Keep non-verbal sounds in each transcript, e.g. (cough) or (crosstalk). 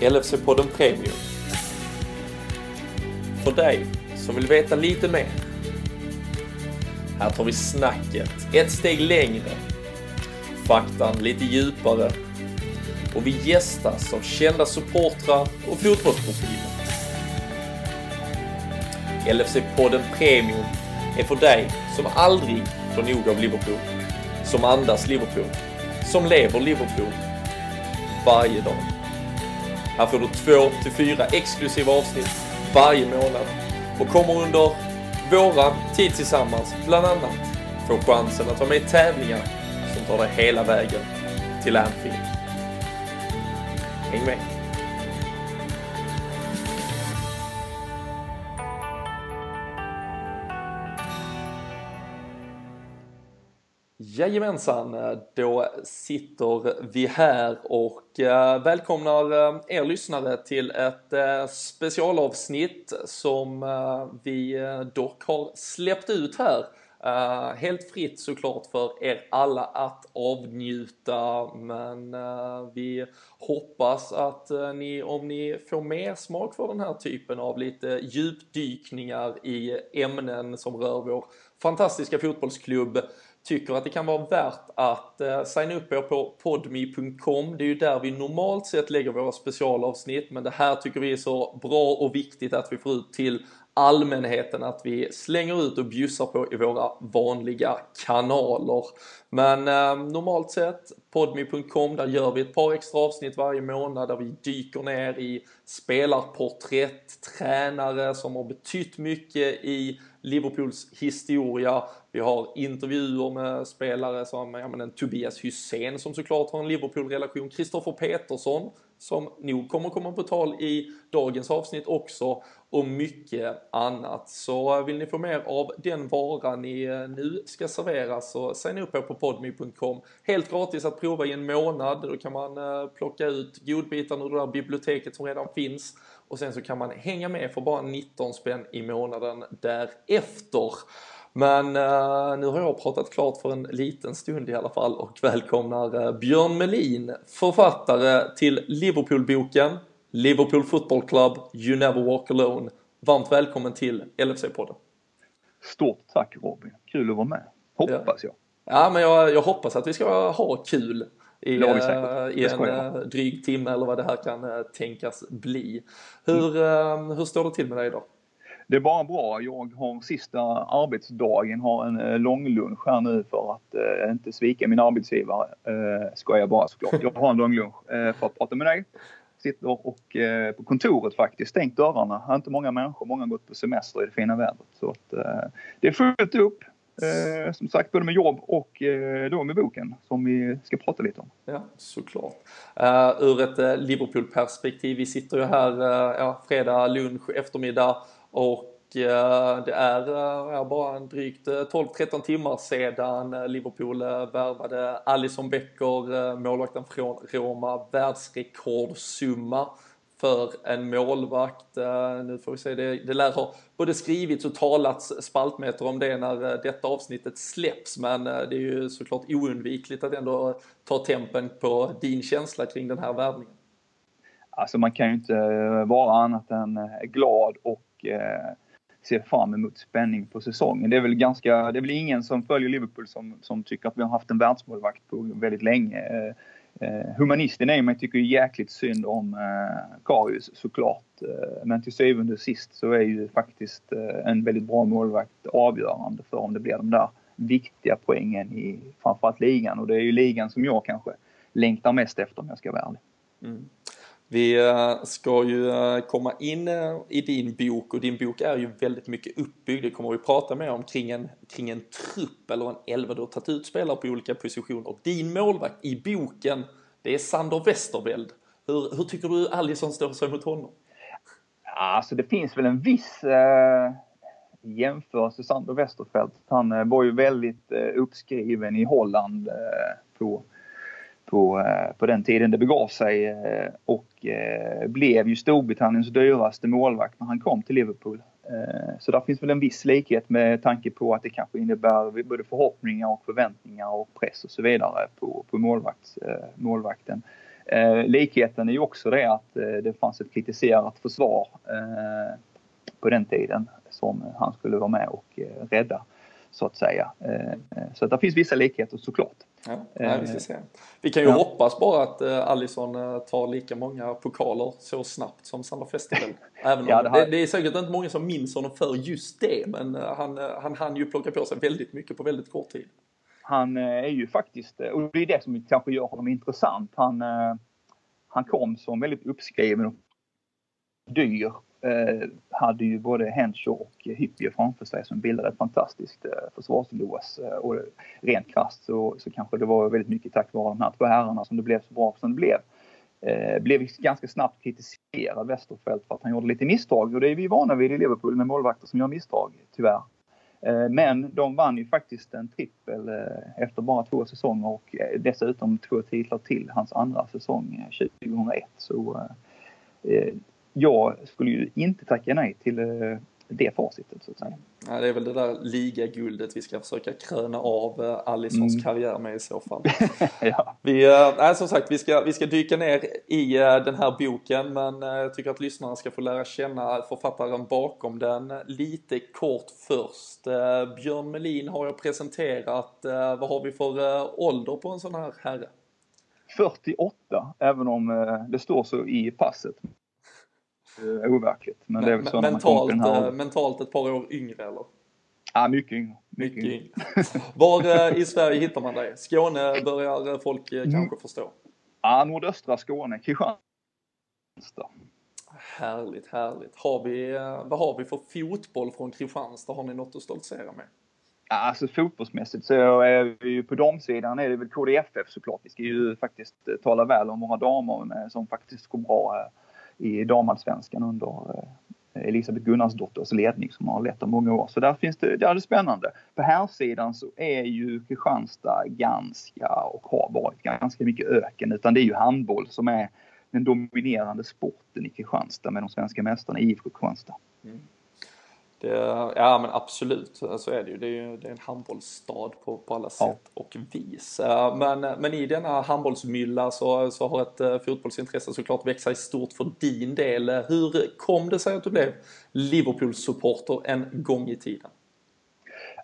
LFC-podden Premium. För dig som vill veta lite mer. Här tar vi snacket ett steg längre, faktan lite djupare och vi gästas av kända supportrar och fotbollsprofiler. LFC-podden Premium är för dig som aldrig får nog av Liverpool, som andas Liverpool, som lever Liverpool varje dag. Här får du två till fyra exklusiva avsnitt varje månad och kommer under våran tid tillsammans bland annat få chansen att vara med i tävlingar som tar dig hela vägen till Anfield. Häng med! Jajamensan, då sitter vi här och eh, välkomnar eh, er lyssnare till ett eh, specialavsnitt som vi dock har släppt ut här. Helt fritt såklart för er alla att avnjuta men vi hoppas att ni, om ni får mer smak för den här typen av lite djupdykningar i ämnen som rör vår fantastiska fotbollsklubb tycker att det kan vara värt att eh, signa upp er på podmi.com. Det är ju där vi normalt sett lägger våra specialavsnitt, men det här tycker vi är så bra och viktigt att vi får ut till allmänheten att vi slänger ut och bjussar på i våra vanliga kanaler. Men eh, normalt sett podmi.com, där gör vi ett par extra avsnitt varje månad där vi dyker ner i spelarporträtt, tränare som har betytt mycket i Liverpools historia. Vi har intervjuer med spelare som ja, men en Tobias Hysén som såklart har en Liverpool-relation. Kristoffer Petersson som nog kommer komma på tal i dagens avsnitt också och mycket annat. Så eh, vill ni få mer av den vara ni eh, nu ska servera så signa upp er på podme.com. Helt gratis att prova i en månad. Då kan man eh, plocka ut godbitarna ur det där biblioteket som redan finns och sen så kan man hänga med för bara 19 spänn i månaden därefter. Men uh, nu har jag pratat klart för en liten stund i alla fall och välkomnar uh, Björn Melin, författare till Liverpool-boken Liverpool Football Club, You Never Walk Alone. Varmt välkommen till LFC-podden. Stort tack Robin, kul att vara med. Hoppas jag. Ja, men jag, jag hoppas att vi ska ha kul i, i en uh, dryg timme eller vad det här kan uh, tänkas bli. Hur, mm. hur står det till med dig idag? Det är bara bra. Jag har sista arbetsdagen, har en eh, långlunch här nu för att eh, inte svika min arbetsgivare. Eh, ska jag bara såklart. Jag har en långlunch eh, för att prata med dig. Sitter och eh, på kontoret faktiskt, stängt dörrarna. Inte många människor, många har gått på semester i det fina vädret. Så att, eh, det är fullt upp. Eh, som sagt både med jobb och eh, då med boken som vi ska prata lite om. Ja, såklart. Uh, ur ett uh, Liverpool-perspektiv, vi sitter ju här uh, ja, fredag lunch, eftermiddag och det är bara en drygt 12-13 timmar sedan Liverpool värvade Alisson Becker, målvakten från Roma, världsrekordsumma för en målvakt. Eh, nu får vi se, det, det lär ha både skrivits och talats spaltmeter om det när eh, detta avsnittet släpps, men eh, det är ju såklart oundvikligt att ändå ta tempen på din känsla kring den här värvningen. Alltså man kan ju inte vara annat än glad och eh, ser fram emot spänning på säsongen. Det är väl ganska, det är väl ingen som följer Liverpool som, som tycker att vi har haft en världsmålvakt på väldigt länge. Eh, Eh, humanisten i mig tycker ju jäkligt synd om eh, Karius såklart. Eh, men till syvende och sist så är ju faktiskt eh, en väldigt bra målvakt avgörande för om det blir de där viktiga poängen i framförallt ligan. Och det är ju ligan som jag kanske längtar mest efter om jag ska vara ärlig. Mm. Vi eh, ska ju eh, komma in eh, i din bok och din bok är ju väldigt mycket uppbyggd. Det kommer vi prata mer om kring en, kring en trupp eller en elva. Du har tagit ut spelare på olika positioner. Och din målvakt i boken, det är Sander Westerveld. Hur, hur tycker du Alisson står sig mot honom? Alltså det finns väl en viss eh, jämförelse Sander Westerfeld. Han eh, var ju väldigt eh, uppskriven i Holland eh, på på, eh, på den tiden det begav sig eh, och eh, blev ju Storbritanniens dyraste målvakt när han kom till Liverpool. Så där finns väl en viss likhet med tanke på att det kanske innebär både förhoppningar och förväntningar och press och så vidare på, på målvakt, målvakten. Likheten är ju också det att det fanns ett kritiserat försvar på den tiden som han skulle vara med och rädda så att säga. Eh, så att det finns vissa likheter såklart. Ja, nej, vi, ska se. vi kan ju ja. hoppas bara att Allison tar lika många pokaler så snabbt som Sandra Festival. (laughs) Även ja, det, här... det, det, är säkert inte många som minns honom för just det, men han, han hann ju plocka på sig väldigt mycket på väldigt kort tid. Han är ju faktiskt, och det är det som kanske gör honom intressant, han, han kom som väldigt uppskriven och dyr eh, Eh, hade ju både Henshaw och Hyppie framför sig som bildade ett fantastiskt eh, försvarslås. Eh, och rent krasst så, så kanske det var väldigt mycket tack vare de här två herrarna som det blev så bra som det blev. Eh, blev ganska snabbt kritiserad Westerfeld, för att han gjorde lite misstag och det är vi vana vid i Liverpool med målvakter som gör misstag, tyvärr. Eh, men de vann ju faktiskt en trippel eh, efter bara två säsonger och eh, dessutom två titlar till hans andra säsong eh, 2001. Så eh, jag skulle ju inte tacka nej till eh, det facitet så att säga. Ja, det är väl det där ligaguldet vi ska försöka kröna av eh, Allisons mm. karriär med i så fall. (laughs) ja. vi, äh, som sagt, vi ska, vi ska dyka ner i äh, den här boken men äh, jag tycker att lyssnarna ska få lära känna författaren bakom den lite kort först. Äh, Björn Melin har jag presenterat. vad har vi för ålder på en sån här herre? 48, även om det står så i passet. Eh, overkligt. Men, väl så mentalt, här... Eh, mentalt ett par år yngre eller? Ja, mycket yngre. Mycket, mycket yngre. Var eh, i Sverige hittar man dig? Skåne börjar folk mm. kanske förstå. Ja, nordöstra Skåne, Kristianstad. Härligt, härligt. Har vi, vad har vi för fotboll från Kristianstad? Har ni något att stoltsera med? Alltså fotbollsmässigt så är vi ju på damsidan är det väl KDFF såklart. Vi ska ju faktiskt tala väl om våra damer som faktiskt går bra i damallsvenskan under eh, Elisabeth Gunnarsdotters ledning som har lett dem många år. Så där finns det, där är det spännande. På här sidan så är ju Kristianstad ganska och har varit ganska mycket öken utan det är ju handboll som är den dominerande sporten i Kristianstad med de svenska mästarna IFK Kristianstad. Mm. Det, ja men absolut, så är det ju. Det är ju det är en handbollsstad på, på alla sätt ja. och vis. Men, men i denna handbollsmylla så, så har ett eh, fotbollsintresse såklart växa i stort för din del. Hur kom det sig att du blev Liverpool-supporter en gång i tiden?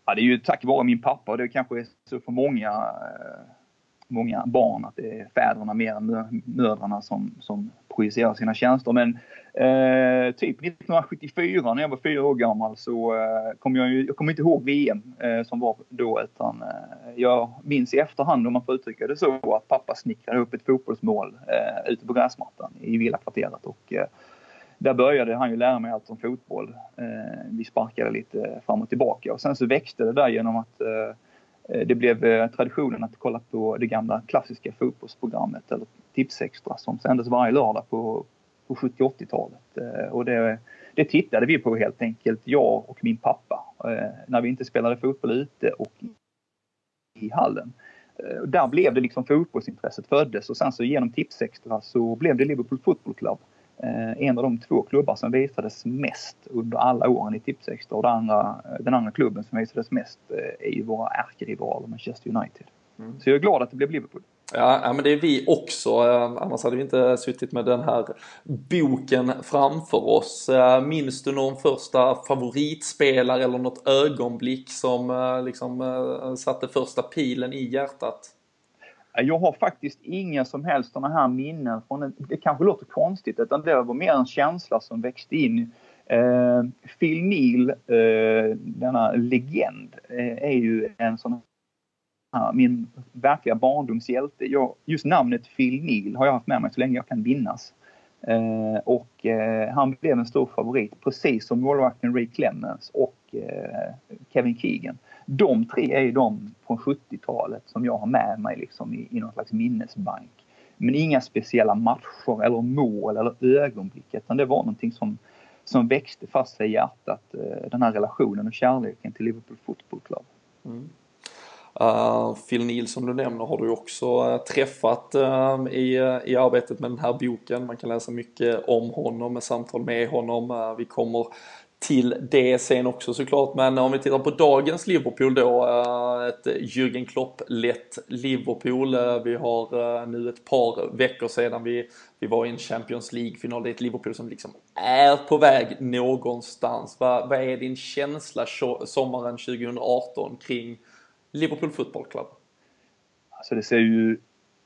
Ja, det är ju tack vare min pappa och det kanske är så för många eh, många barn att det är fäderna mer än mödrarna som, som projicerar sina tjänster. Men eh, typ 1974 när jag var fyra år gammal så eh, kom jag, jag kom inte ihåg VM eh, som var då utan eh, jag minns i efterhand om man får uttrycka det så att pappa snickrade upp ett fotbollsmål eh, ute på gräsmattan i villakvarteret och eh, där började han ju lära mig allt om fotboll. Eh, vi sparkade lite fram och tillbaka och sen så växte det där genom att Eh, Eh, det blev eh, traditionen att kolla på det gamla klassiska fotbollsprogrammet eller Tipsextra som sändes varje lördag på, på 70 80-talet. Eh, och det, det tittade vi på helt enkelt, jag och min pappa, när vi inte spelade fotboll ute och i hallen. Där blev det liksom fotbollsintresset föddes och sen så genom Tipsextra så blev det Liverpool Football Club. Eh, en av de två klubbar som visades mest under alla åren i Tipsextra och den andra, den andra klubben som visades mest eh, är ju våra ärkerivaler Manchester United. Mm. Så jag är glad att det blev Liverpool. Ja, men det är vi också. Eh, annars hade vi inte suttit med den här boken framför oss. Minns du någon första favoritspelare eller något ögonblick som liksom satte första pilen i hjärtat? Eh, jag har faktiskt inga som helst sådana här minnen från, det kanske låter konstigt, utan det var mer en känsla som växte in. Eh, Phil Neal, eh, denna legend, eh, är ju en sån här, min verkliga barndomshjälte. Jag, just namnet Phil Neal har jag haft med mig så länge jag kan minnas. Eh, och eh, han blev en stor favorit, precis som målvakten Ray Clemens och eh, Kevin Keegan de tre är ju de från 70-talet som jag har med mig liksom i, i någon slags minnesbank. Men inga speciella matcher eller mål eller ögonblick utan det var någonting som, som växte fast sig i hjärtat. Eh, den här relationen och kärleken till Liverpool Football Club. Mm. Uh, Phil Neal som du nämner har du också uh, träffat uh, i, i arbetet med den här boken. Man kan läsa mycket om honom, med samtal med honom. vi kommer till det sen också såklart. Men om vi tittar på dagens Liverpool då, eh, ett Jürgen Klopp-lett Liverpool. Eh, vi har eh, nu ett par veckor sedan vi, vi var i en Champions League-final. Det är ett Liverpool som liksom är på väg någonstans. Vad, vad är din känsla sommaren 2018 kring Liverpool Football Club? Alltså det ser ju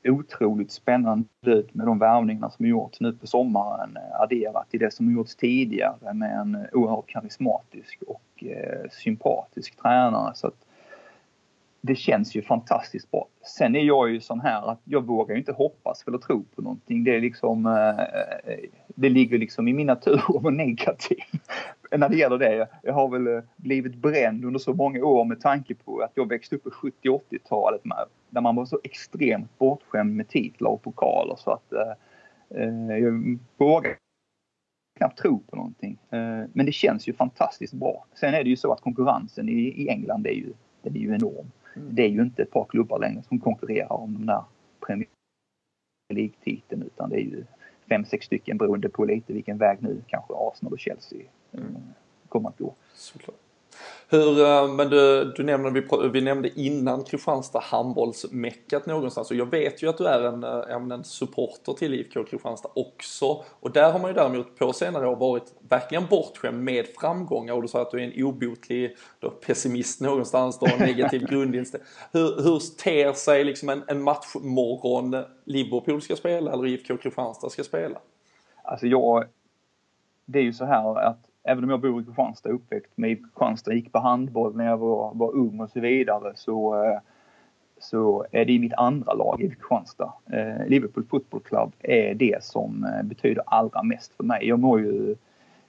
otroligt spännande ut med de värvningarna som gjorts nu på sommaren eh, adderat till det som gjorts tidigare med en eh, oerhört karismatisk och eh, sympatisk tränare. Så att det känns ju fantastiskt bra. Sen är jag ju sån här att jag vågar ju inte hoppas eller tro på någonting. Det är liksom, eh, eh, det ligger liksom i min natur (laughs) att vara negativ när det gäller det. Jag har väl eh, blivit bränd under så många år med tanke på att jag växte upp på 70 80-talet där man var så extremt bortskämd med titlar och pokaler så att jag vågar knappt tro på någonting. Men det känns ju fantastiskt bra. Sen är det ju så att konkurrensen i, i England är ju, den är ju enorm. Det är ju inte ett par klubbar längre som konkurrerar om den där Premier League-titeln utan det är ju fem, sex stycken beroende på lite vilken väg nu kanske Arsenal och Chelsea mm. kommer att gå. Såklart. Hur, eh, men du, du nämnde, vi, vi nämnde innan Kristianstad handbollsmeckat någonstans och jag vet ju att du är en, eh, en supporter till IFK Kristianstad också och där har man ju däremot på senare år varit verkligen bortskämd med framgångar och du sa att du är en obotlig då, pessimist någonstans då, negativ (laughs) grundinställning. Hur, hur ter sig liksom en, en matchmorgon Liverpool ska spela eller IFK Kristianstad ska spela? Alltså jag, det är ju så här att även om jag bor i Kristianstad, uppväxt med Kristianstad, gick på handboll när jag var, var ung och så vidare så, eh, så är det mitt andra lag i Kristianstad. Eh, Liverpool Football Club är det som eh, betyder allra mest för mig. Jag mår ju,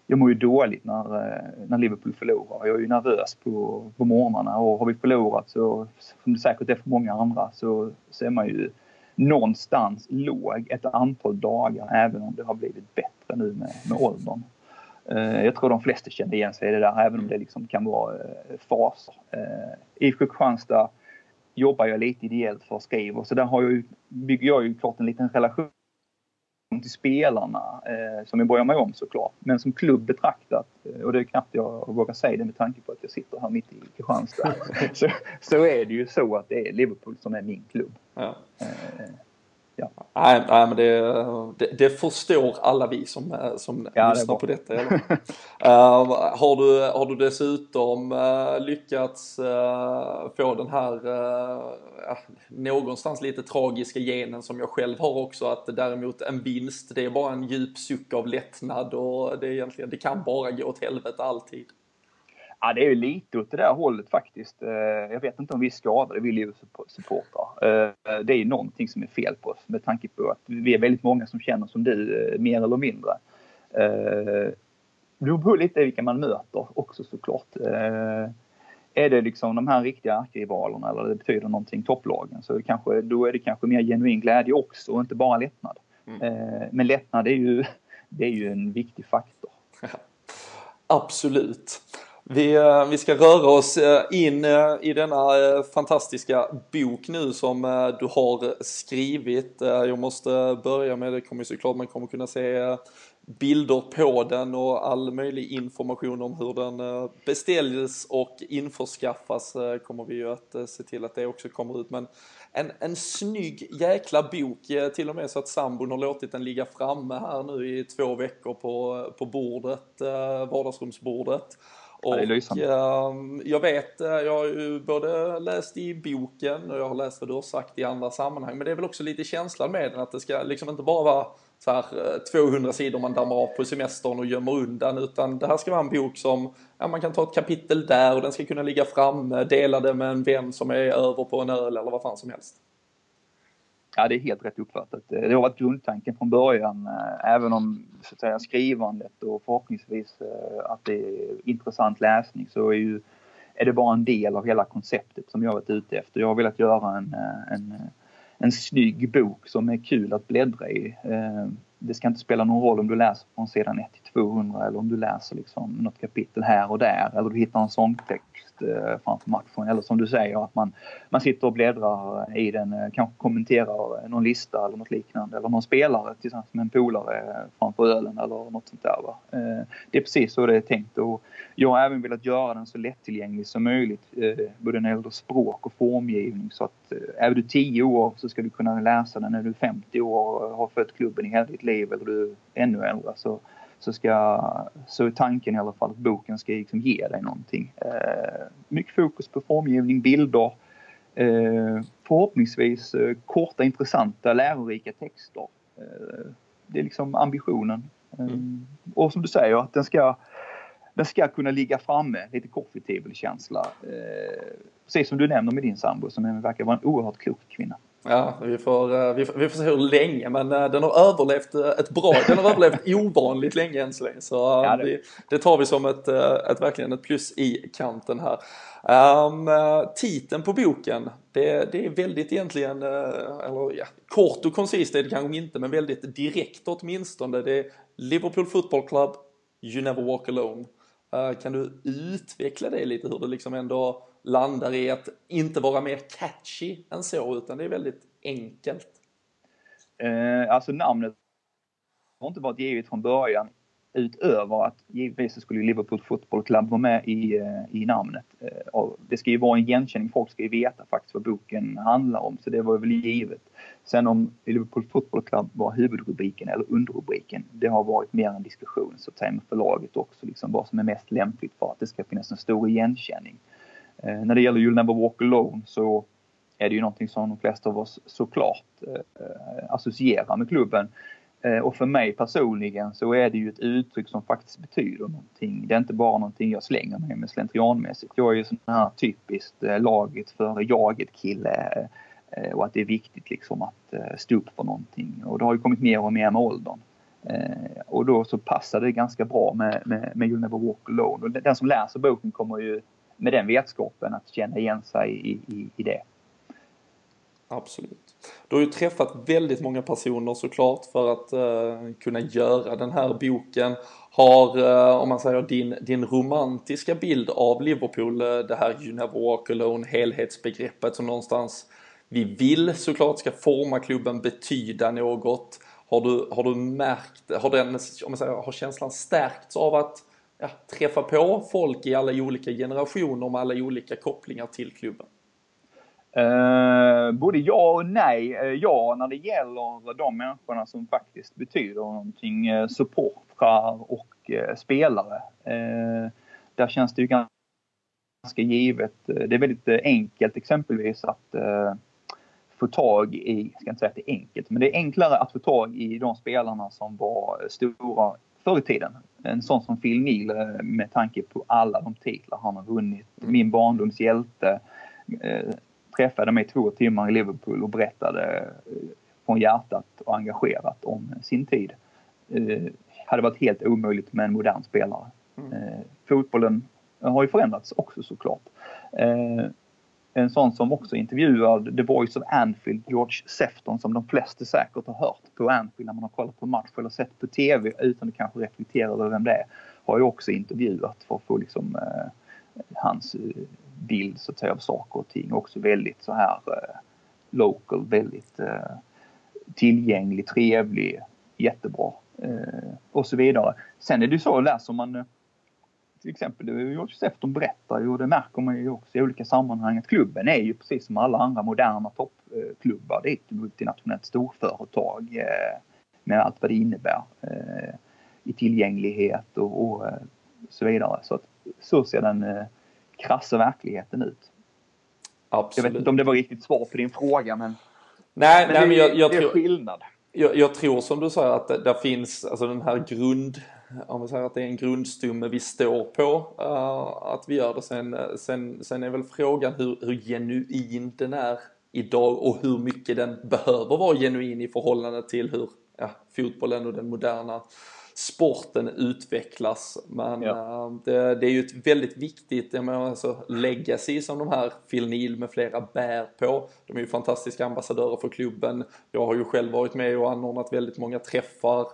jag mår ju dåligt när, eh, när Liverpool förlorar. Jag är ju nervös på, på morgnarna och har vi förlorat så, som det säkert är för många andra, så, så är man ju någonstans låg ett antal dagar även om det har blivit bättre nu med, med åldern. Eh, jag tror de flesta känner igen sig i det där även om det liksom kan vara eh, faser. Eh, IFK Kristianstad jobbar jag lite ideellt för skriver så där har jag bygger jag ju klart en liten relation till spelarna som jag bryr mig om såklart. Men som klubb betraktat, och det är knappt jag vågar säga det med tanke på att jag sitter här mitt i Kristianstad, (laughs) så, så är det ju så att det är Liverpool som är min klubb. Ja. Ja. Nej, nej men det, det, det, förstår alla vi som, som ja, lyssnar det på detta. uh, har, du, har du dessutom uh, lyckats uh, få den här någonstans lite tragiska genen som jag själv har också att däremot en vinst det är bara en djup suck av lättnad och det, är egentligen, det kan bara gå åt helvete alltid. Ja, det är ju lite åt det där hållet faktiskt. Eh, jag vet inte om vi är skadade, vi Liverpool-supportrar. Eh, det är ju någonting som är fel på oss med tanke på att vi är väldigt många som känner som du, eh, mer eller mindre. Det beror på lite vilka man möter också såklart. Är det liksom de här riktiga ärkerivalerna eller det betyder någonting, topplagen, så kanske, då är det kanske mer genuin glädje också och inte bara lättnad. Mm. Men lättnad är ju, (laughs) det är ju en viktig faktor. (laughs) Absolut. Vi, eh, vi ska röra oss eh, in eh, i denna fantastiska bok nu som du har skrivit. Jag måste börja med, det kommer såklart man kommer kunna se bilder på den och all möjlig information om hur den beställs och införskaffas kommer vi ju att se till att det också kommer ut. Men en, en snygg jäkla bok, till och med så att sambon har låtit den ligga framme här nu i två veckor på, på bordet, vardagsrumsbordet. Och ja, ehm, jag vet, eh, jag har ju både läst i boken och jag har läst vad du har sagt i andra sammanhang. Men det är väl också lite känslan med den att det ska liksom inte bara vara så här 200 eh, sidor man dammar av på semestern och gömmer undan. Utan det här ska vara en bok som, ja man kan ta ett kapitel där och den ska kunna ligga framme, dela det med en vän som är över på en öl eller vad fan som helst. Ja, det är helt rätt uppfattat. Eh, det har varit grundtanken från början, eh, även om så att säga, skrivandet och förhoppningsvis eh, att det är intressant läsning så är, ju, är det bara en del av hela konceptet som jag varit ute efter. Jag har velat göra en, en, en snygg bok som är kul att bläddra i. det ska inte spela någon roll om du läser från sidan 1 till 200 eller om du läser liksom något kapitel här och där eller du hittar en sångtext Eh, framför matchen. Eller som du säger att man, man sitter och bläddrar i den, eh, kanske kommenterar eh, någon lista eller något liknande eller någon spelare tillsammans med en polare eh, framför ölen eller något sånt där. Va? Eh, det är precis så det är tänkt och jag har även velat göra den så lättillgänglig som möjligt både när det gäller språk och formgivning så att är du 10 år så ska du kunna läsa den när du är 50 år och har fött klubben i hela ditt liv eller du är ännu äldre så, så, ska, så är tanken i alla fall att boken ska liksom ge dig någonting. Eh, mycket fokus på formgivning, bilder, eh, förhoppningsvis eh, korta, intressanta, lärorika texter. Eh, det är liksom ambitionen. Eh, mm. Och som du säger, att den ska den ska kunna ligga framme, lite coffee table-känsla. Eh, precis som du nämner med din sambo som verkar vara en oerhört klok kvinna. Ja, vi får, eh, vi, får, vi får se hur länge men eh, den har överlevt eh, ett bra, den har överlevt (laughs) ovanligt länge än så länge. Så ja, det. Vi, det. tar vi som ett, ett, verkligen ett plus i kanten här. Um, titeln på boken, det, det är väldigt egentligen, eller ja, kort och koncist är det kanske inte men väldigt direkt åtminstone. Det är Liverpool Football Club, You Never Walk Alone. Uh, kan du utveckla det lite hur det liksom ändå landar i att inte vara mer catchy än så, utan det är väldigt enkelt. Eh, alltså namnet har inte varit givet från början utöver att givetvis så skulle Liverpool Football Club vara med i, eh, i namnet. Eh, det ska ju vara en igenkänning, folk ska ju veta faktiskt vad boken handlar om, så det var väl givet. Sen om Liverpool Football Club var huvudrubriken eller underrubriken, det har varit mer en diskussion så att säga med förlaget också, liksom vad som är mest lämpligt för att det ska finnas en stor igenkänning. Eh, när det gäller You'll Never Walk Alone så är det ju någonting som de flesta av oss såklart eh, associerar med klubben. Eh, och för mig personligen så är det ju ett uttryck som faktiskt betyder någonting. Det är inte bara någonting jag slänger mig med slentrianmässigt. Jag är ju sån här typiskt eh, laget före jaget kille eh, och att det är viktigt liksom att eh, stå upp för någonting. Och det har ju kommit mer och mer med åldern. Och då så passar det ganska bra med, med, med You'll Never Walk Alone. Och den som läser boken kommer ju med den vetskapen att känna igen sig i, i, i det. Absolut. Du har ju träffat väldigt många personer såklart för att eh, kunna göra den här boken. Har, eh, om man säger din, din romantiska bild av Liverpool, eh, det här You Never Walk Alone, helhetsbegreppet som någonstans vi vill såklart ska forma klubben, betyda något. Har du, har du märkt, har den, om man säger, har känslan stärkts av att ja, träffa på folk i alla olika generationer med alla olika kopplingar till klubben? Eh, både ja och nej. Eh, ja, när det gäller de människorna som faktiskt betyder någonting, eh, supportrar och eh, spelare. Eh, där känns det ju ganska givet. Det är väldigt enkelt exempelvis att få tag i, jag ska inte säga att det är enkelt, men det är enklare att få tag i de spelarna som var stora förr i tiden. En sån som Phil Neal eh, med tanke på alla de titlar han har vunnit. Mm. Min barndoms hjälte. Eh, träffade mig två timmar i Liverpool och berättade eh, från hjärtat och engagerat om sin tid. Eh, hade varit helt omöjligt med en modern spelare. Mm. Eh, fotbollen har ju förändrats också såklart. Eh, en sån som också intervjuar The Voice of Anfield, George Sefton, som de flesta säkert har hört på Anfield när man har kollat på match eller sett på TV utan att kanske reflektera över vem det är. Har ju också intervjuat för att få liksom eh, hans eh, bild så att säga av saker och ting. Också väldigt så här eh, local, väldigt eh, tillgänglig, trevlig, jättebra eh, och så vidare. Sen är det ju så, läser man eh, till exempel, George Sefton berättar ju och det märker man ju också i olika sammanhang att klubben är ju precis som alla andra moderna toppklubbar. Det är ett multinationellt storföretag eh, med allt vad det innebär eh, i tillgänglighet och, och eh, så vidare. Så, att, så ser den krassa verkligheten ut. Absolut. Jag vet inte om det var riktigt svar på din fråga men, nej, men, nej, det, men jag, jag det är tror, skillnad. Jag, jag, tror som du säger att det, där finns alltså den här grund om vi säger att det är en grundstomme vi står på, uh, att vi gör det. Sen, sen, sen är väl frågan hur, hur genuin den är idag och hur mycket den behöver vara genuin i förhållande till hur ja, fotbollen och den moderna sporten utvecklas. Men Ja. eh, det, det är ju ett väldigt viktigt, jag menar alltså legacy som de här Phil Neal med flera bär på. De är ju fantastiska ambassadörer för klubben. Jag har ju själv varit med och anordnat väldigt många träffar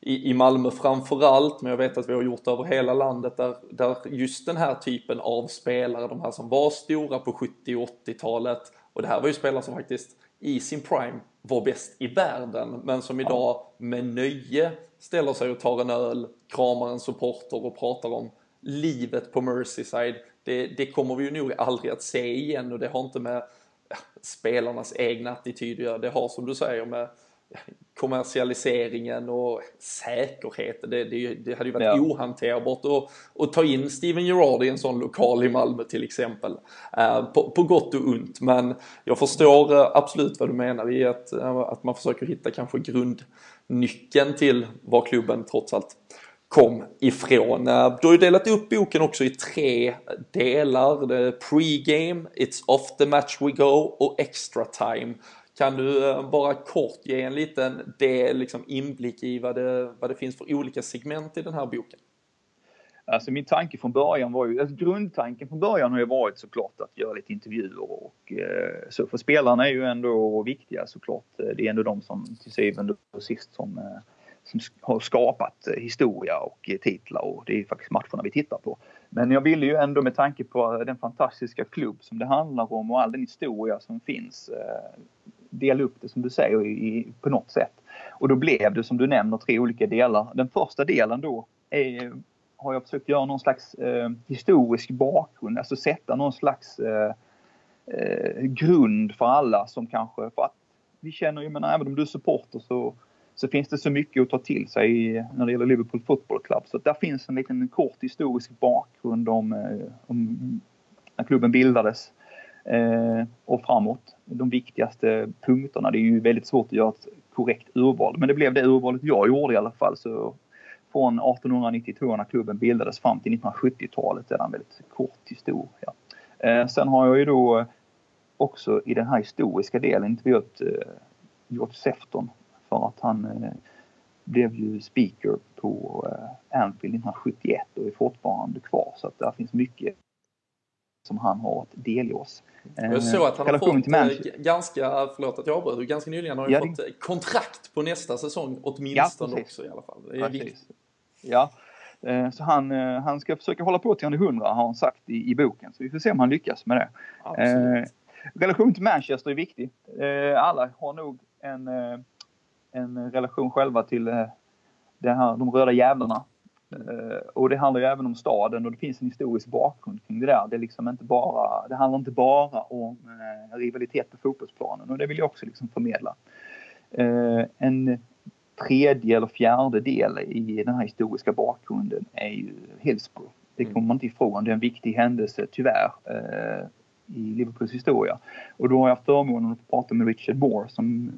i, i Malmö framförallt, men jag vet att vi har gjort det över hela landet där, där just den här typen av spelare, de här som var stora på 70 och 80-talet, och det här var ju spelare som faktiskt i sin prime var bäst i världen, men som idag med nöje ställer sig och tar en öl, kramar en supporter och pratar om livet på Merseyside. Det, det kommer vi ju nog aldrig att se igen och det har inte med spelarnas egna attityd att göra. Det har som du säger med kommersialiseringen och säkerheten. Det, det, det hade ju varit Ja. ohanterbart att, att ta in Steven Gerrard i en sån lokal i Malmö till exempel. Eh, på, på gott och ont. Men jag förstår eh, absolut vad du menar i att, eh, att man försöker hitta kanske grundnyckeln till var klubben trots allt kom ifrån. Du har ju delat upp boken också i tre delar. Pre-game, It's off the match we go och extra time. Kan du eh, bara kort ge en liten del, liksom inblick i vad det, vad det finns för olika segment i den här boken? Alltså min tanke från början var ju, alltså grundtanken från början har ju varit såklart att göra lite intervjuer och eh, så för spelarna är ju ändå viktiga såklart. Eh, det är ändå de som till syvende och sist som, eh, som har skapat eh, historia och titlar och det är faktiskt matcherna vi tittar på. Men jag ville ju ändå med tanke på den fantastiska klubb som det handlar om och all den historia som finns eh, dela upp det som du säger i, på något sätt. Och då blev det som du nämner tre olika delar. Den första delen då är, har jag försökt göra någon slags eh, historisk bakgrund, alltså sätta någon slags eh, eh, grund för alla som kanske, för att vi känner ju, men även om du är supporter så, så finns det så mycket att ta till sig när det gäller Liverpool Football Club. Så där finns en liten kort historisk bakgrund om, eh, om när klubben bildades Eh, och framåt. De viktigaste punkterna. Det är ju väldigt svårt att göra ett korrekt urval, men det blev det urvalet jag gjorde i alla fall. Så från 1892 när klubben bildades fram till 1970-talet är det en väldigt kort historia. Eh, sen har jag ju då också i den här historiska delen intervjuat eh, George Sefton för att han eh, blev ju speaker på eh, Anfield 1971 och är fortfarande kvar så att där finns mycket som han har att delge oss. Eh, Jag såg att han har fått eh, ganska, förlåt att jag avbröt, ganska nyligen har han Ja, det- fått eh, kontrakt på nästa säsong åtminstone precis. också i alla fall. Det är viktigt. Ja. Eh, Så han, eh, han ska försöka hålla på till han är 100 har han sagt i, i boken. Så vi får se om han lyckas med det. Eh, relation till Manchester är viktig. Eh, alla har nog en, eh, en relation själva till eh, det här, de röda jävlarna. Eh, och det handlar ju även om staden och det finns en historisk bakgrund kring det där. Det, är liksom inte bara, det handlar inte bara om eh, rivalitet på fotbollsplanen och det vill jag också liksom förmedla. Eh, en tredje eller fjärde del i den här historiska bakgrunden är ju Hillsborough. Det kommer man inte ifrån. Det är en viktig händelse tyvärr i Liverpools historia. Och då har jag förmånen att prata med Richard Moore som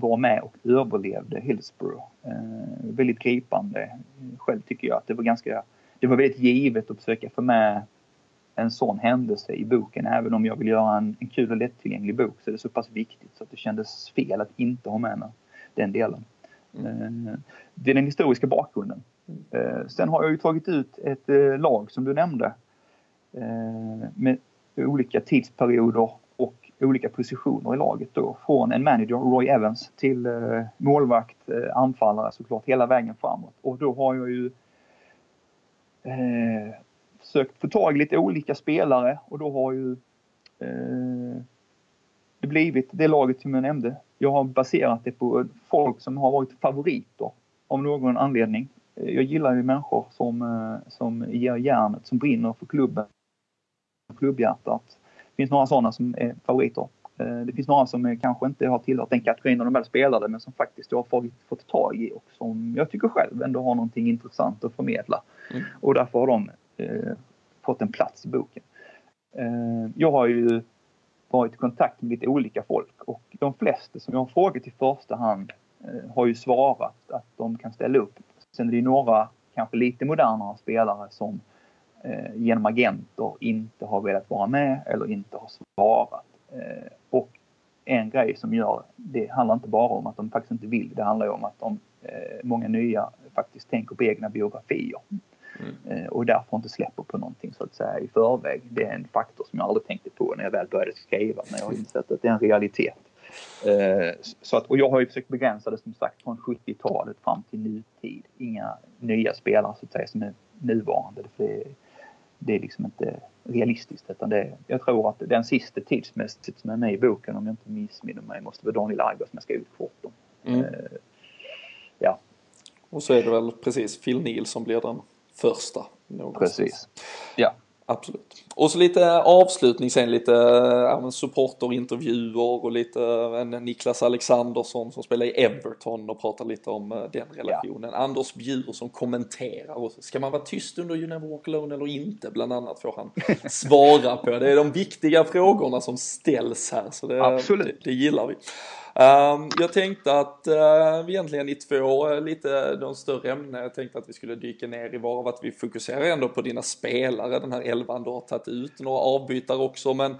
var med och överlevde Hillsborough. Eh, väldigt gripande. Själv tycker jag att det var ganska, det var väldigt givet att försöka få med en sån händelse i boken. Även om jag vill göra en, en kul och lättillgänglig bok så är det så pass viktigt så att det kändes fel att inte ha med mig den delen. Eh, Det är den historiska bakgrunden. Eh, Sen har jag ju tagit ut ett eh, lag som du nämnde eh, med olika tidsperioder olika positioner i laget då. Från en manager, Roy Evans, till eh, målvakt, eh, anfallare såklart, hela vägen framåt. Och då har jag ju eh, försökt få tag i lite olika spelare och då har ju eh, det blivit det laget som jag nämnde. Jag har baserat det på folk som har varit favoriter av någon anledning. Eh, jag gillar ju människor som, eh, som ger järnet, som brinner för klubben, klubbhjärtat. Det finns några sådana som är favoriter. Eh, Det finns några som kanske inte har tillhört den kategorin när de väl spelade men som faktiskt jag har fått, fått tag i och som jag tycker själv ändå har någonting intressant att förmedla. Mm. Och därför har de eh, fått en plats i boken. Eh, jag har ju varit i kontakt med lite olika folk och de flesta som jag har frågat i första hand eh, har ju svarat att de kan ställa upp. Sen är det ju några kanske lite modernare spelare som genom agenter inte har velat vara med eller inte har svarat. Eh, och en grej som gör det handlar inte bara om att de faktiskt inte vill. Det handlar om att de, eh, många nya faktiskt tänker på egna biografier. Mm. Eh, och därför inte släpper på någonting så att säga i förväg. Det är en faktor som jag aldrig tänkte på när jag väl började skriva, men jag har insett att det är en realitet. Eh, så att, och jag har ju försökt begränsa det som sagt från 70-talet fram till nutid. Inga nya spelare så att säga som är nuvarande. För det, det är liksom inte realistiskt. Utan det, jag tror att den sista tidsmässigt som är med i boken, om jag inte missminner mig, måste vara Daniel Aiger som jag skrev kort om. Mm. Uh, ja. Och så är det väl precis Phil Neal som blir den första. Någonstans. Precis. Ja. Absolut. Och så lite avslutning sen, lite ja, supporterintervjuer och lite en Niklas Alexandersson som spelar i Everton och pratar lite om eh, den relationen. Ja. Anders Bjur som kommenterar och ska man vara tyst under You Never Walk Alone eller inte bland annat får han (laughs) svara på. Det är de viktiga frågorna som ställs här så det, Absolut. det, det gillar vi. Um, jag tänkte att uh, egentligen i två uh, lite de större ämnen, jag tänkte att vi skulle dyka ner i varav att vi fokuserar ändå på dina spelare, den här elvan du har tagit ut, några avbytare också, men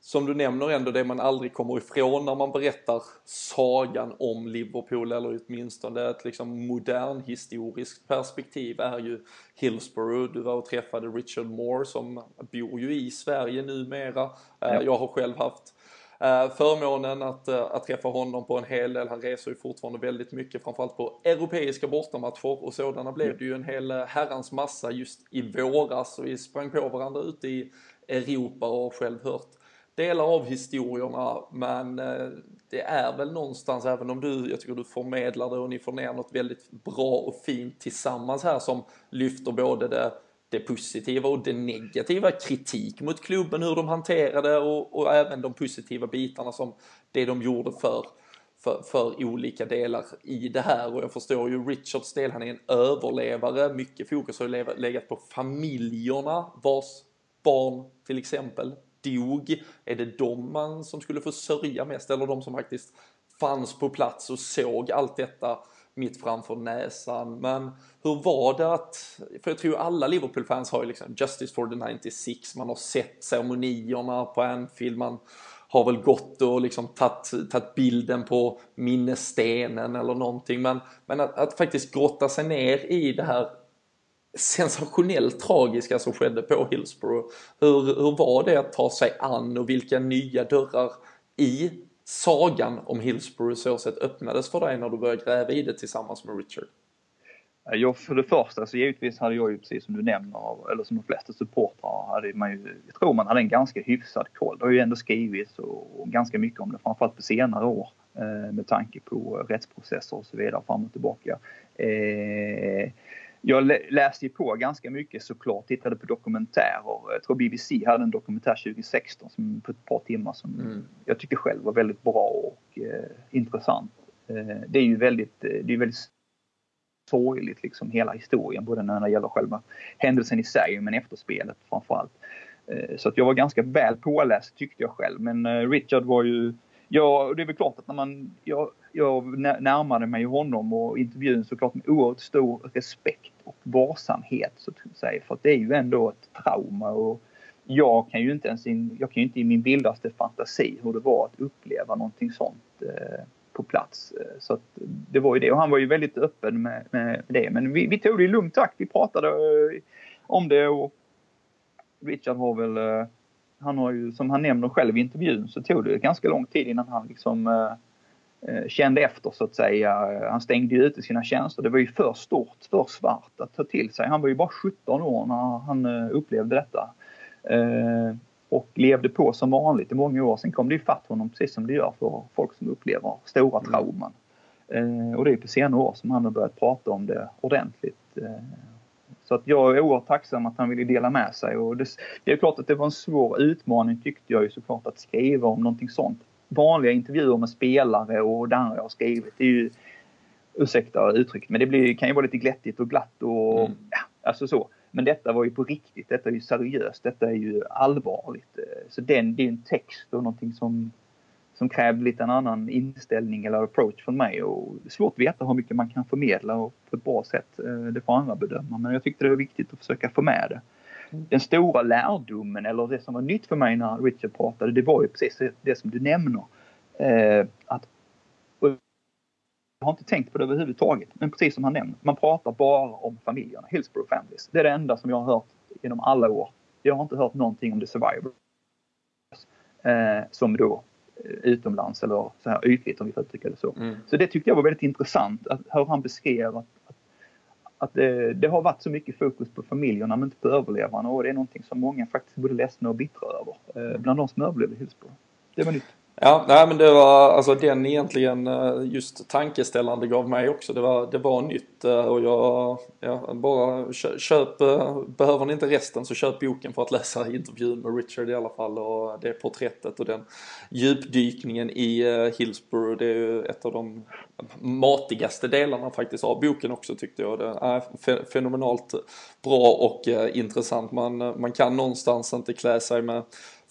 som du nämner ändå det man aldrig kommer ifrån när man berättar sagan om Liverpool eller åtminstone ett liksom modern historiskt perspektiv är ju Hillsborough. Du var och träffade Richard Moore som bor ju i Sverige numera. Ja. Jag har själv haft Eh, förmånen att, eh, att träffa honom på en hel del. Han reser ju fortfarande väldigt mycket, framförallt på europeiska bortamatcher. Och sådana blev det ju en hel eh, herrans massa just i våras. Och vi sprang på varandra ute i Europa och har själv hört delar av historierna. Men det är väl någonstans, även om du, jag tycker du förmedlar det och ni får ner något väldigt bra och fint tillsammans här som lyfter både det det positiva och det negativa, kritik mot klubben, hur de hanterade och, och även de positiva bitarna som det de gjorde för, för, för, olika delar i det här. Och jag förstår ju Richards del, han är en överlevare, mycket fokus har legat på familjerna vars barn till exempel dog. Är det de man som skulle få sörja mest eller de som faktiskt fanns på plats och såg allt detta? Mitt framför näsan. Men hur var det att, för jag tror alla Liverpool-fans har ju liksom Justice for the 96, man har sett ceremonierna på Anfield, man har väl gått och liksom tagit, bilden på minnesstenen eller någonting. Men, men att, att faktiskt grotta sig ner i det här sensationellt tragiska som skedde på Hillsborough. Hur, hur var det att ta sig an och vilka nya dörrar i sagan om Hillsborough så sett öppnades för dig när du började gräva i det tillsammans med Richard? Ja, för det första så givetvis hade jag ju precis som du nämner, eller som de flesta supportrar, hade man ju, jag tror man hade en ganska hyfsad koll. Det har ju ändå skrivits och, och ganska mycket om det, framförallt på senare år eh, med tanke på rättsprocesser och så vidare fram och tillbaka. Eh, jag läste ju på ganska mycket såklart, tittade på dokumentärer. Jag tror BBC hade en dokumentär 2016 som, på ett par timmar som mm. jag tycker själv var väldigt bra och eh, intressant. Eh, det är ju väldigt, eh, det är väldigt sorgligt liksom hela historien, både när det gäller själva händelsen i sig men efterspelet framförallt. Eh, så att jag var ganska väl påläst tyckte jag själv men eh, Richard var ju Ja, det är väl klart att när man, jag, jag närmade mig honom och intervjun såklart med oerhört stor respekt och varsamhet så att säga. För att det är ju ändå ett trauma och jag kan ju inte ens in, jag kan ju inte i min vildaste fantasi hur det var att uppleva någonting sånt eh, på plats. Eh, så att det var ju det och han var ju väldigt öppen med, med det. Men vi, vi tog det i lugn takt. Vi pratade eh, om det och Richard har väl eh, han har ju, som han nämner själv i intervjun, så tog det ganska lång tid innan han liksom eh kände efter så att säga. Han stängde ju ute sina tjänster. Det var ju för stort, för svart att ta till sig. Han var ju bara 17 år när han eh, upplevde detta. Eh, och levde på som vanligt i många år. Sen kom det ju fatt honom precis som det gör för folk som upplever stora trauman. Eh, och det är på senare år som han har börjat prata om det ordentligt. Eh, så att jag är oerhört tacksam att han ville dela med sig. Och det, det är klart att det var en svår utmaning tyckte jag ju såklart att skriva om någonting sånt. Vanliga intervjuer med spelare och det andra jag har skrivit, det är ju ursäkta uttrycket, men det blir, kan ju vara lite glättigt och glatt och mm. ja, alltså så. Men detta var ju på riktigt, detta är ju seriöst, detta är ju allvarligt. Så den, det är en text och någonting som som krävde lite en annan inställning eller approach från mig. Och det är svårt att veta hur mycket man kan förmedla och på ett bra sätt. Eh, det får andra bedöma. Men jag tyckte det var viktigt att försöka få med det. Den stora lärdomen, eller det som var nytt för mig när Richard pratade, det var ju precis det som du nämner. Eh, att har inte tänkt på det överhuvudtaget. Men precis som han nämner, man pratar bara om familjerna, Hillsborough Families. Det är det enda som jag har hört genom alla år. Jag har inte hört någonting om The Survivor. Eh, som då eh, utomlands eller så här ytligt om vi får uttrycka det så. Mm. Så det tyckte jag var väldigt intressant att hur han beskrev att, att, det, det, har varit så mycket fokus på familjerna men inte på överlevarna och det är någonting som många faktiskt är både ledsna och bittra över. Eh, bland de som överlevde Hillsborough. Det var nytt. Ja, nej men det var alltså den egentligen eh, just tankeställande gav mig också. Det var, det var nytt eh, och jag, ja, bara köp, eh, behöver ni inte resten så köp boken för att läsa (laughs) intervjun med Richard i alla fall och det porträttet och den djupdykningen i Hillsborough. Det är ju ett av de matigaste delarna faktiskt av boken också tyckte jag. Det är fenomenalt bra och intressant. Man, man kan någonstans inte klä sig med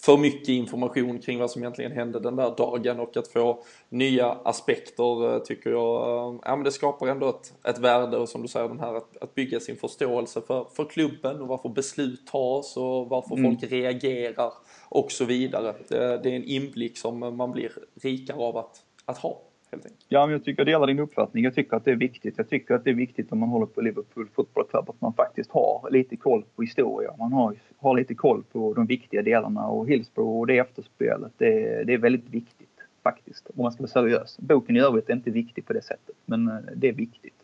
för mycket information kring vad som egentligen hände den där dagen och att få nya aspekter eh, tycker jag, eh, ja men det skapar ändå ett, ett värde och som du säger den här att, att bygga sin förståelse för, för klubben och varför beslut tas och varför mm. folk reagerar och så vidare. Det, det är en inblick som man blir rikare av att, att ha helt enkelt. Ja, men jag tycker jag delar din uppfattning. Jag tycker att det är viktigt. Jag tycker att det är viktigt om man håller på Liverpool Football Club att man faktiskt har lite koll på historia. Man har, har lite koll på de viktiga delarna och Hillsborough och det efterspelet, det, det är väldigt viktigt faktiskt. Om man ska vara seriös. Boken i övrigt är inte viktig på det sättet, men eh, det är viktigt.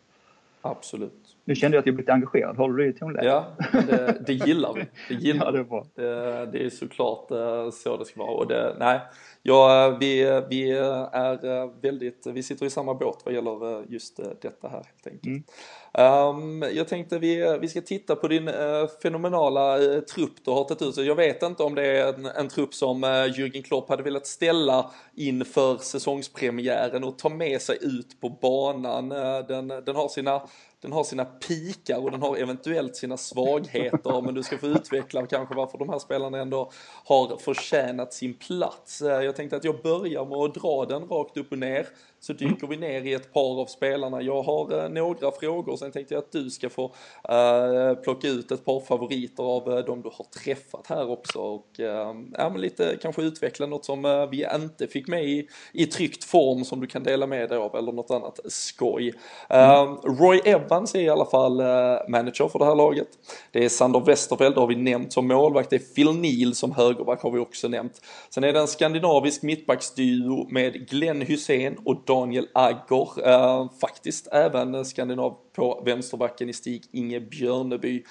Absolut. Nu kände jag att jag blivit engagerad. Håller du i tonläget? Ja, det, det gillar vi. Det gillar ja, det, är bra. Det, det är såklart eh, så det ska vara. Och det, nej, ja, vi, vi är väldigt, vi sitter i samma båt vad gäller just detta här helt enkelt. Mm. Um, jag tänkte vi, vi ska titta på din uh, fenomenala uh, trupp du har tagit ut. Jag vet inte om det är en, en trupp som uh, Jürgen Klopp hade velat ställa inför säsongspremiären och ta med sig ut på banan. den, den har sina den har sina pikar och den har eventuellt sina svagheter men du ska få utveckla kanske varför de här spelarna ändå har förtjänat sin plats. Jag tänkte att jag börjar med att dra den rakt upp och ner så dyker vi ner i ett par av spelarna. Jag har några frågor sen tänkte jag att du ska få uh, plocka ut ett par favoriter av uh, de du har träffat här också och uh, ja, men lite kanske utveckla något som vi inte fick med i, i tryckt form som du kan dela med dig av eller något annat skoj. Mm. Roy Evans är i alla fall manager för det här laget. Det är Sander Westerfeld, har vi nämnt som målvakt. Det är Phil Neal som högerback har vi också nämnt. Sen är det en skandinavisk mittbacksduo med Glenn Hussein och Daniel Agger. faktiskt även skandinav på vänsterbacken i Stig Inge Björneby.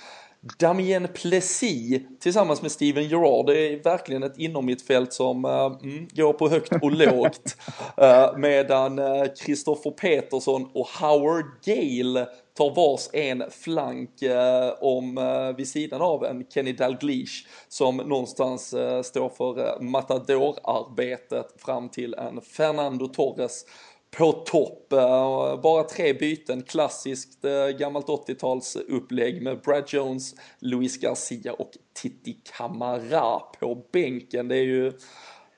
Damien Plessis tillsammans med Steven Gerrard, det är verkligen ett inommittfält som uh, mm, går på högt och lågt. Uh, (laughs) medan Kristoffer uh, Petersson och Howard Gale tar vars en flank eh, om eh, vid sidan av en Kenny Dalglish som någonstans eh, står för eh, matadorarbetet fram till en Fernando Torres på topp. Eh, bara tre byten, klassiskt eh, gammalt 80-tals upplägg med Brad Jones, Luis Garcia och Titti Camara på bänken. Det är ju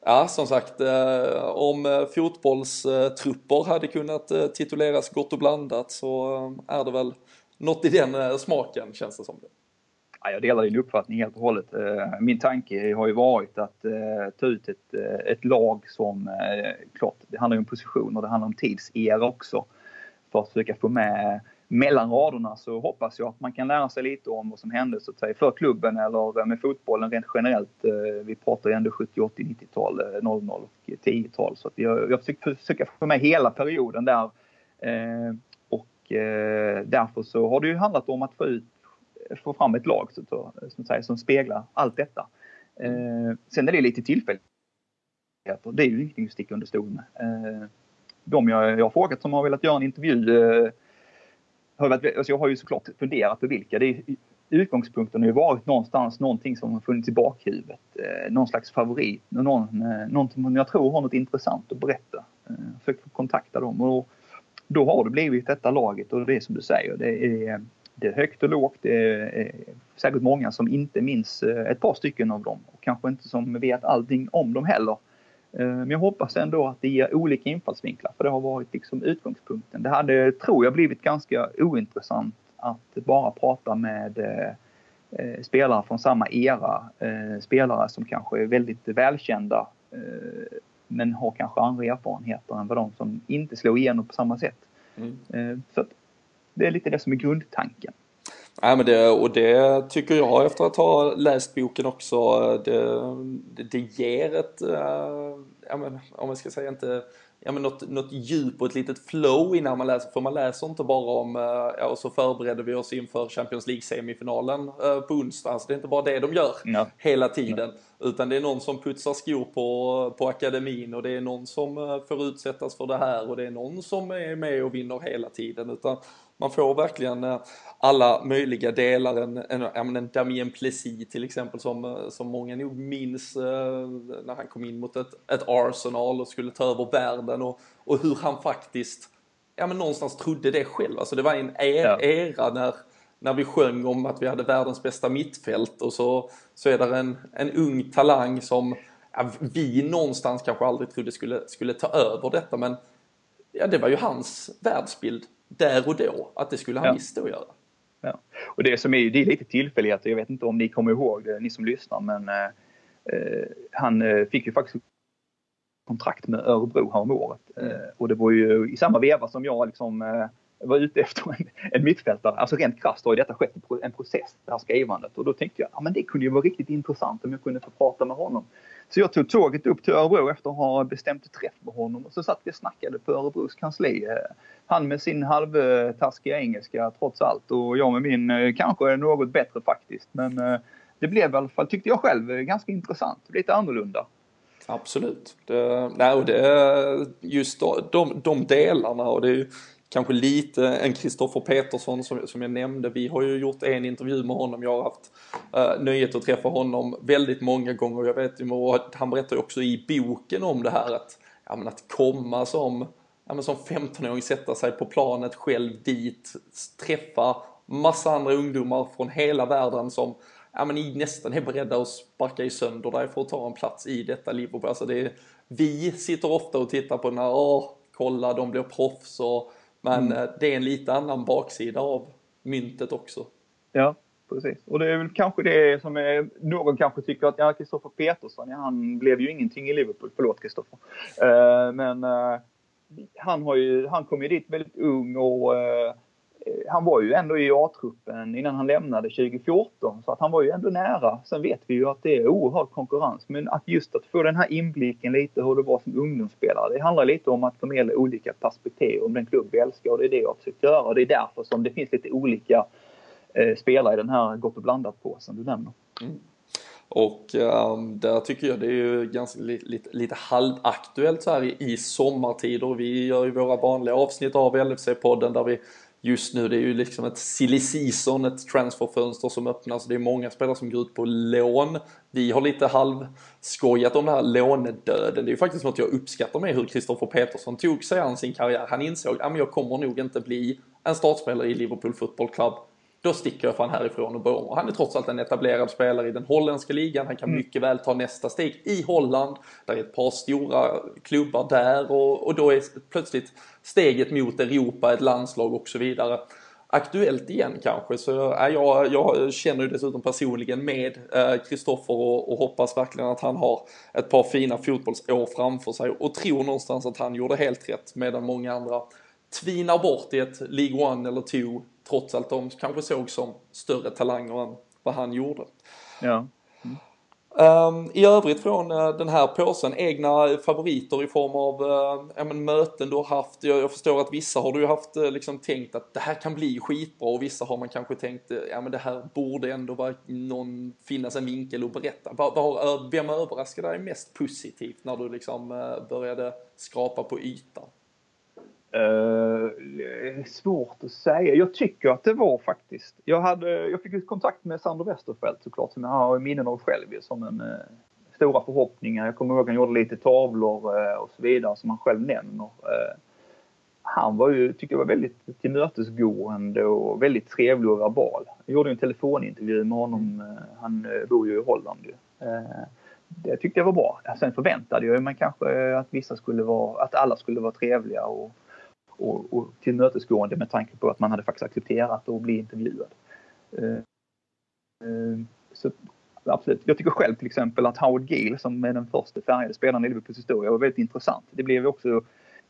Ja, som sagt, eh, om eh, fotbollstrupper hade kunnat eh, tituleras gott och blandat så är det väl något i den smaken känns det som. Det. Ja, jag delar din uppfattning helt och hållet. Min tanke har ju varit att ta ut ett, ett lag som, klart, det handlar ju om position och det handlar om tidsera också. För att försöka få med mellan raderna så hoppas jag att man kan lära sig lite om vad som hände så att säga, för klubben eller eh, med fotbollen rent generellt. Eh, vi pratar ju ändå 70, 80, 90-tal, 00 och 10-tal. Så att jag, jag försöker få med hela perioden där. Eh, och därför så har det ju handlat om att få ut få fram ett lag så, som, säga, som speglar allt detta. Sen är det lite tillfälligheter. Det är ju ingenting att sticka under stol med. De jag, jag har frågat som har velat göra en intervju har varit, alltså jag har ju såklart funderat på vilka. Det är, utgångspunkten har ju varit någonstans någonting som har funnits i bakhuvudet. Eh, någon slags favorit. Någon, eh, någonting som jag tror har något intressant att berätta. Eh, försökt få kontakta dem och då har det blivit detta laget och det är som du säger. Det är det är högt och lågt. Det är eh, säkert många som inte minns eh, ett par stycken av dem och kanske inte som vet allting om dem heller. Eh, men jag hoppas ändå att det ger olika infallsvinklar för det har varit liksom utgångspunkten. Det hade, tror jag, blivit ganska ointressant att bara prata med eh, spelare från samma era. spelare som kanske är väldigt välkända men har kanske andra erfarenheter än vad de som inte slår igenom på samma sätt. Mm. Så att det är lite det som är grundtanken. Nej, men det, och det tycker jag efter att ha läst boken också. Det, det, det ger ett, ja, men, om man ska säga inte ja, men något, något djup och ett litet flow innan man läser. För man läser inte bara om, ja, och så förbereder vi oss inför Champions League-semifinalen på onsdag. Alltså det är inte bara det de gör ja. hela tiden. Ja. Utan det är någon som putsar skor på, på akademin och det är någon som får utsättas för det här och det är någon som är med och vinner hela tiden. Utan man får verkligen eh, alla möjliga delar. En, en, en Damien Plessis till exempel som, eh, som många nog minns eh, när han kom in mot ett, ett Arsenal och skulle ta över världen och, och hur han faktiskt ja, men någonstans trodde det själv. Alltså det var en ja. era när, när vi sjöng om att vi hade världens bästa mittfält och så, så är det en, en ung talang som ja, vi någonstans kanske aldrig trodde skulle, skulle ta över detta men ja, det var ju hans världsbild där och då att det skulle han ja. visst då göra. Ja. Och det som är, det är lite tillfälligheter, jag vet inte om ni kommer ihåg det, ni som lyssnar, men eh, eh han eh, fick ju faktiskt kontrakt med Örebro häromåret. Mm. Eh, och det var ju i samma veva som jag liksom eh, var ute efter en, en mittfältare. Alltså rent krasst har ju detta skett en process, det här skrivandet. Och då tänkte jag, ja men det kunde ju vara riktigt intressant om jag kunde få prata med honom. Så jag tog tåget upp till Örebro efter att ha bestämt träff med honom och så satt vi och snackade på Örebros kansli. Eh, han med sin halvtaskiga engelska trots allt och jag med min eh, kanske något bättre faktiskt. Men eh, det blev i alla fall, tyckte jag själv, ganska intressant. Lite annorlunda. Absolut. Det, nej, och det, just de, de delarna och det är ju kanske lite en Kristoffer Petersson som, som jag nämnde. Vi har ju gjort en intervju med honom. Jag har haft uh, nöjet att träffa honom väldigt många gånger. Jag vet ju, han berättar ju också i boken om det här att, ja, men att komma som, ja, men som 15-åring, sätta sig på planet själv dit, träffa massa andra ungdomar från hela världen som ja, men nästan är beredda att sparka i sönder dig för att ta en plats i detta Liverpool. Alltså det är, vi sitter ofta och tittar på när, åh, kolla de blir proffs och men mm. Eh, det är en lite annan baksida av myntet också. Ja, precis. Och det är väl kanske det som är, någon kanske tycker att, ja, Kristoffer Petersson, ja, han blev ju ingenting i Liverpool. Förlåt Kristoffer. Uh, men uh, han, har ju, han kom ju dit väldigt ung och uh, Eh, Eh, han var ju ändå i A-truppen innan han lämnade 2014 så att han var ju ändå nära. Sen vet vi ju att det är oerhörd konkurrens men att just att få den här inblicken lite hur det var som ungdomsspelare. Det handlar lite om att förmedla olika perspektiv om den klubb vi älskar och det är det jag har försökt göra. Och det är därför som det finns lite olika eh, spelare i den här gott och blandat-påsen du nämner. Mm. Och um, där tycker jag det är ju ganska lite, lite, lite halvaktuellt så här i, i sommartider. Vi gör ju våra vanliga avsnitt av LFC-podden där vi just nu. Det är ju liksom ett silly season, ett transferfönster som öppnas. Det är många spelare som går ut på lån. Vi har lite halvskojat om den här lånedöden. Det är ju faktiskt något jag uppskattar med hur Kristoffer Petersson tog sig an sin karriär. Han insåg att jag kommer nog inte bli en startspelare i Liverpool Football Club då sticker jag fan härifrån och börjar om. Han är trots allt en etablerad spelare i den holländska ligan. Han kan mm. mycket väl ta nästa steg i Holland. Där är ett par stora klubbar där och, och då är plötsligt steget mot Europa, ett landslag och så vidare aktuellt igen kanske. Så äh, jag, jag känner ju dessutom personligen med Kristoffer äh, och, och, hoppas verkligen att han har ett par fina fotbollsår framför sig och tror någonstans att han gjorde helt rätt medan många andra tvinar bort i ett League One eller 2 trots att de kanske såg som större talanger än vad han gjorde. Ja. Mm. Um, I övrigt från uh, den här påsen, egna favoriter i form av uh, ja, men, möten du har haft. Jag, jag, förstår att vissa har du haft uh, liksom tänkt att det här kan bli skitbra och vissa har man kanske tänkt ja men det här borde ändå vara någon, finnas en vinkel att berätta. Var, var, vem överraskade dig mest positivt när du liksom började skrapa på ytan? Uh, svårt att säga. Jag tycker att det var faktiskt. Jag, hade, jag fick kontakt med Sander Westerfeldt såklart som jag har minnen av själv som en uh, stora förhoppningar. Jag kommer ihåg att han gjorde lite tavlor uh, och så vidare som han själv nämner. han var ju, tycker jag var väldigt tillmötesgående och väldigt trevlig och verbal. Jag gjorde en telefonintervju med honom. han bor ju i Holland ju. det tyckte jag var bra. Sen förväntade jag mig kanske att vissa skulle vara, att alla skulle vara trevliga och och, och tillmötesgående med tanke på att man hade faktiskt accepterat att bli intervjuad. Eh, eh, så absolut. Jag tycker själv till exempel att Howard Gill som är den första färgade spelaren i Liverpools historia var väldigt intressant. Det blev också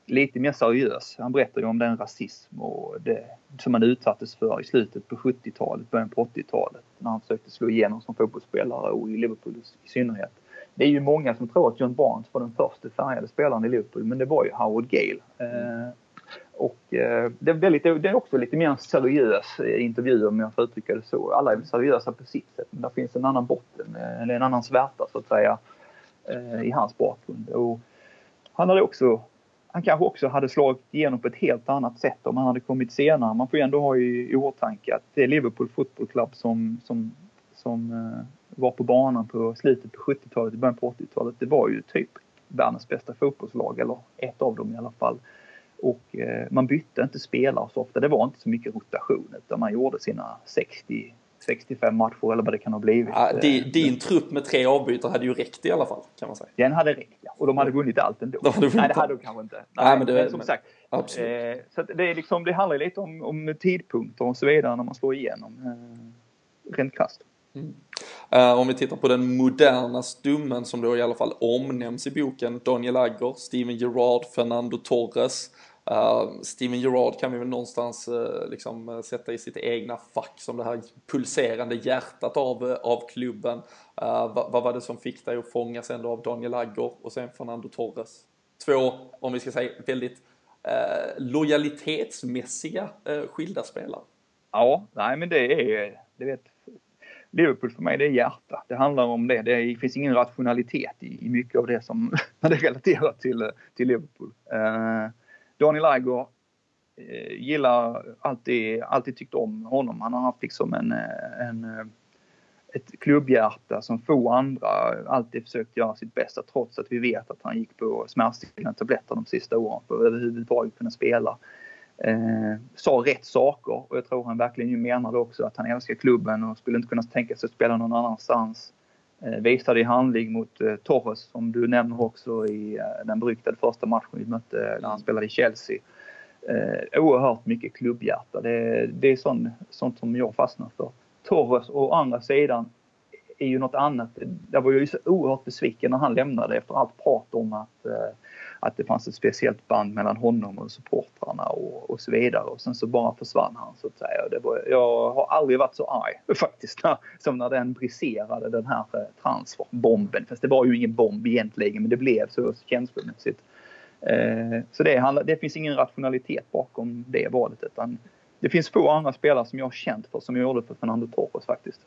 lite mer seriös. Han berättade ju om den rasism och det som han utsattes för i slutet på 70-talet, början på 80-talet när han försökte slå igenom som fotbollsspelare och i Liverpool i synnerhet. Det är ju många som tror att John Barnes var den första färgade spelaren i Liverpool men det var ju Howard Gale. Eh, mm och eh, det, är lite, det är också lite mer seriös eh, intervju om jag får uttrycka det så. Alla är seriösa på sitt sätt men det finns en annan botten, eh, eller en annan svärta så att säga eh, i hans bakgrund. Och han hade också han kanske också hade slagit igenom på ett helt annat sätt om han hade kommit senare. Man får ju ändå ha i, i åtanke att det är Liverpool Football Club som, som, som eh, var på banan på slutet på 70-talet, i början på 80-talet. Det var ju typ världens bästa fotbollslag, eller ett av dem i alla fall. Och eh, man bytte inte spelare så ofta. Det var inte så mycket rotation utan man gjorde sina 60 65 matcher eller vad det kan ha blivit. Ja, din, din trupp med tre avbytare hade ju räckt i alla fall kan man säga. Den hade räckt ja. Och de hade vunnit allt ändå. De hade Nej det hade de kanske inte. Nej, Nej men, det, men som men, sagt. Absolut. Eh, så det, är liksom, det handlar lite om, om tidpunkter och så vidare när man slår igenom. Eh, rent krasst. Mm. Uh, om vi tittar på den moderna stummen som då i alla fall omnämns i boken, Daniel Agger, Steven Gerrard, Fernando Torres. Uh, Steven Gerrard kan vi väl någonstans uh, liksom uh, sätta i sitt egna fack som det här pulserande hjärtat av, av klubben. vad, vad var det som fick dig att fångas ändå av Daniel Agger och sen Fernando Torres? Två, om vi ska säga väldigt lojalitetsmässiga skilda spelare. Ja, nej men det är, det vet Liverpool för mig det är hjärta. Det handlar om det. Det finns ingen rationalitet i, i mycket av det som (laughs) man relaterar till, till Liverpool. Eh, Daniel Aigo eh, gillar alltid, alltid tyckt om honom. Han har haft liksom en, eh, en eh, ett klubbhjärta som få andra alltid försökt göra sitt bästa trots att vi vet att han gick på smärtstillande tabletter de sista åren för att överhuvudtaget kunna spela. Eh, sa rätt saker och jag tror han verkligen menade också att han älskar klubben och skulle inte kunna tänka sig att spela någon annanstans. Eh, visade i handling mot eh, Torres som du nämner också i eh, den beryktade första matchen vi mötte när han spelade i Chelsea. Eh, oerhört mycket klubbhjärta. Det, det är sånt, sånt som jag fastnar för. Torres å andra sidan är ju något annat. Där var jag ju så oerhört besviken när han lämnade efter allt prat om att eh, att det fanns ett speciellt band mellan honom och supportrarna och, och så vidare. Och sen så bara försvann han så att säga. Det var, jag har aldrig varit så arg (laughs) faktiskt som när den briserade den här eh, transferbomben. Fast det var ju ingen bomb egentligen men det blev så känslomässigt. Eh, så det, det finns ingen rationalitet bakom det valet utan det finns få andra spelare som jag har känt för som jag gjorde för Fernando Torres faktiskt.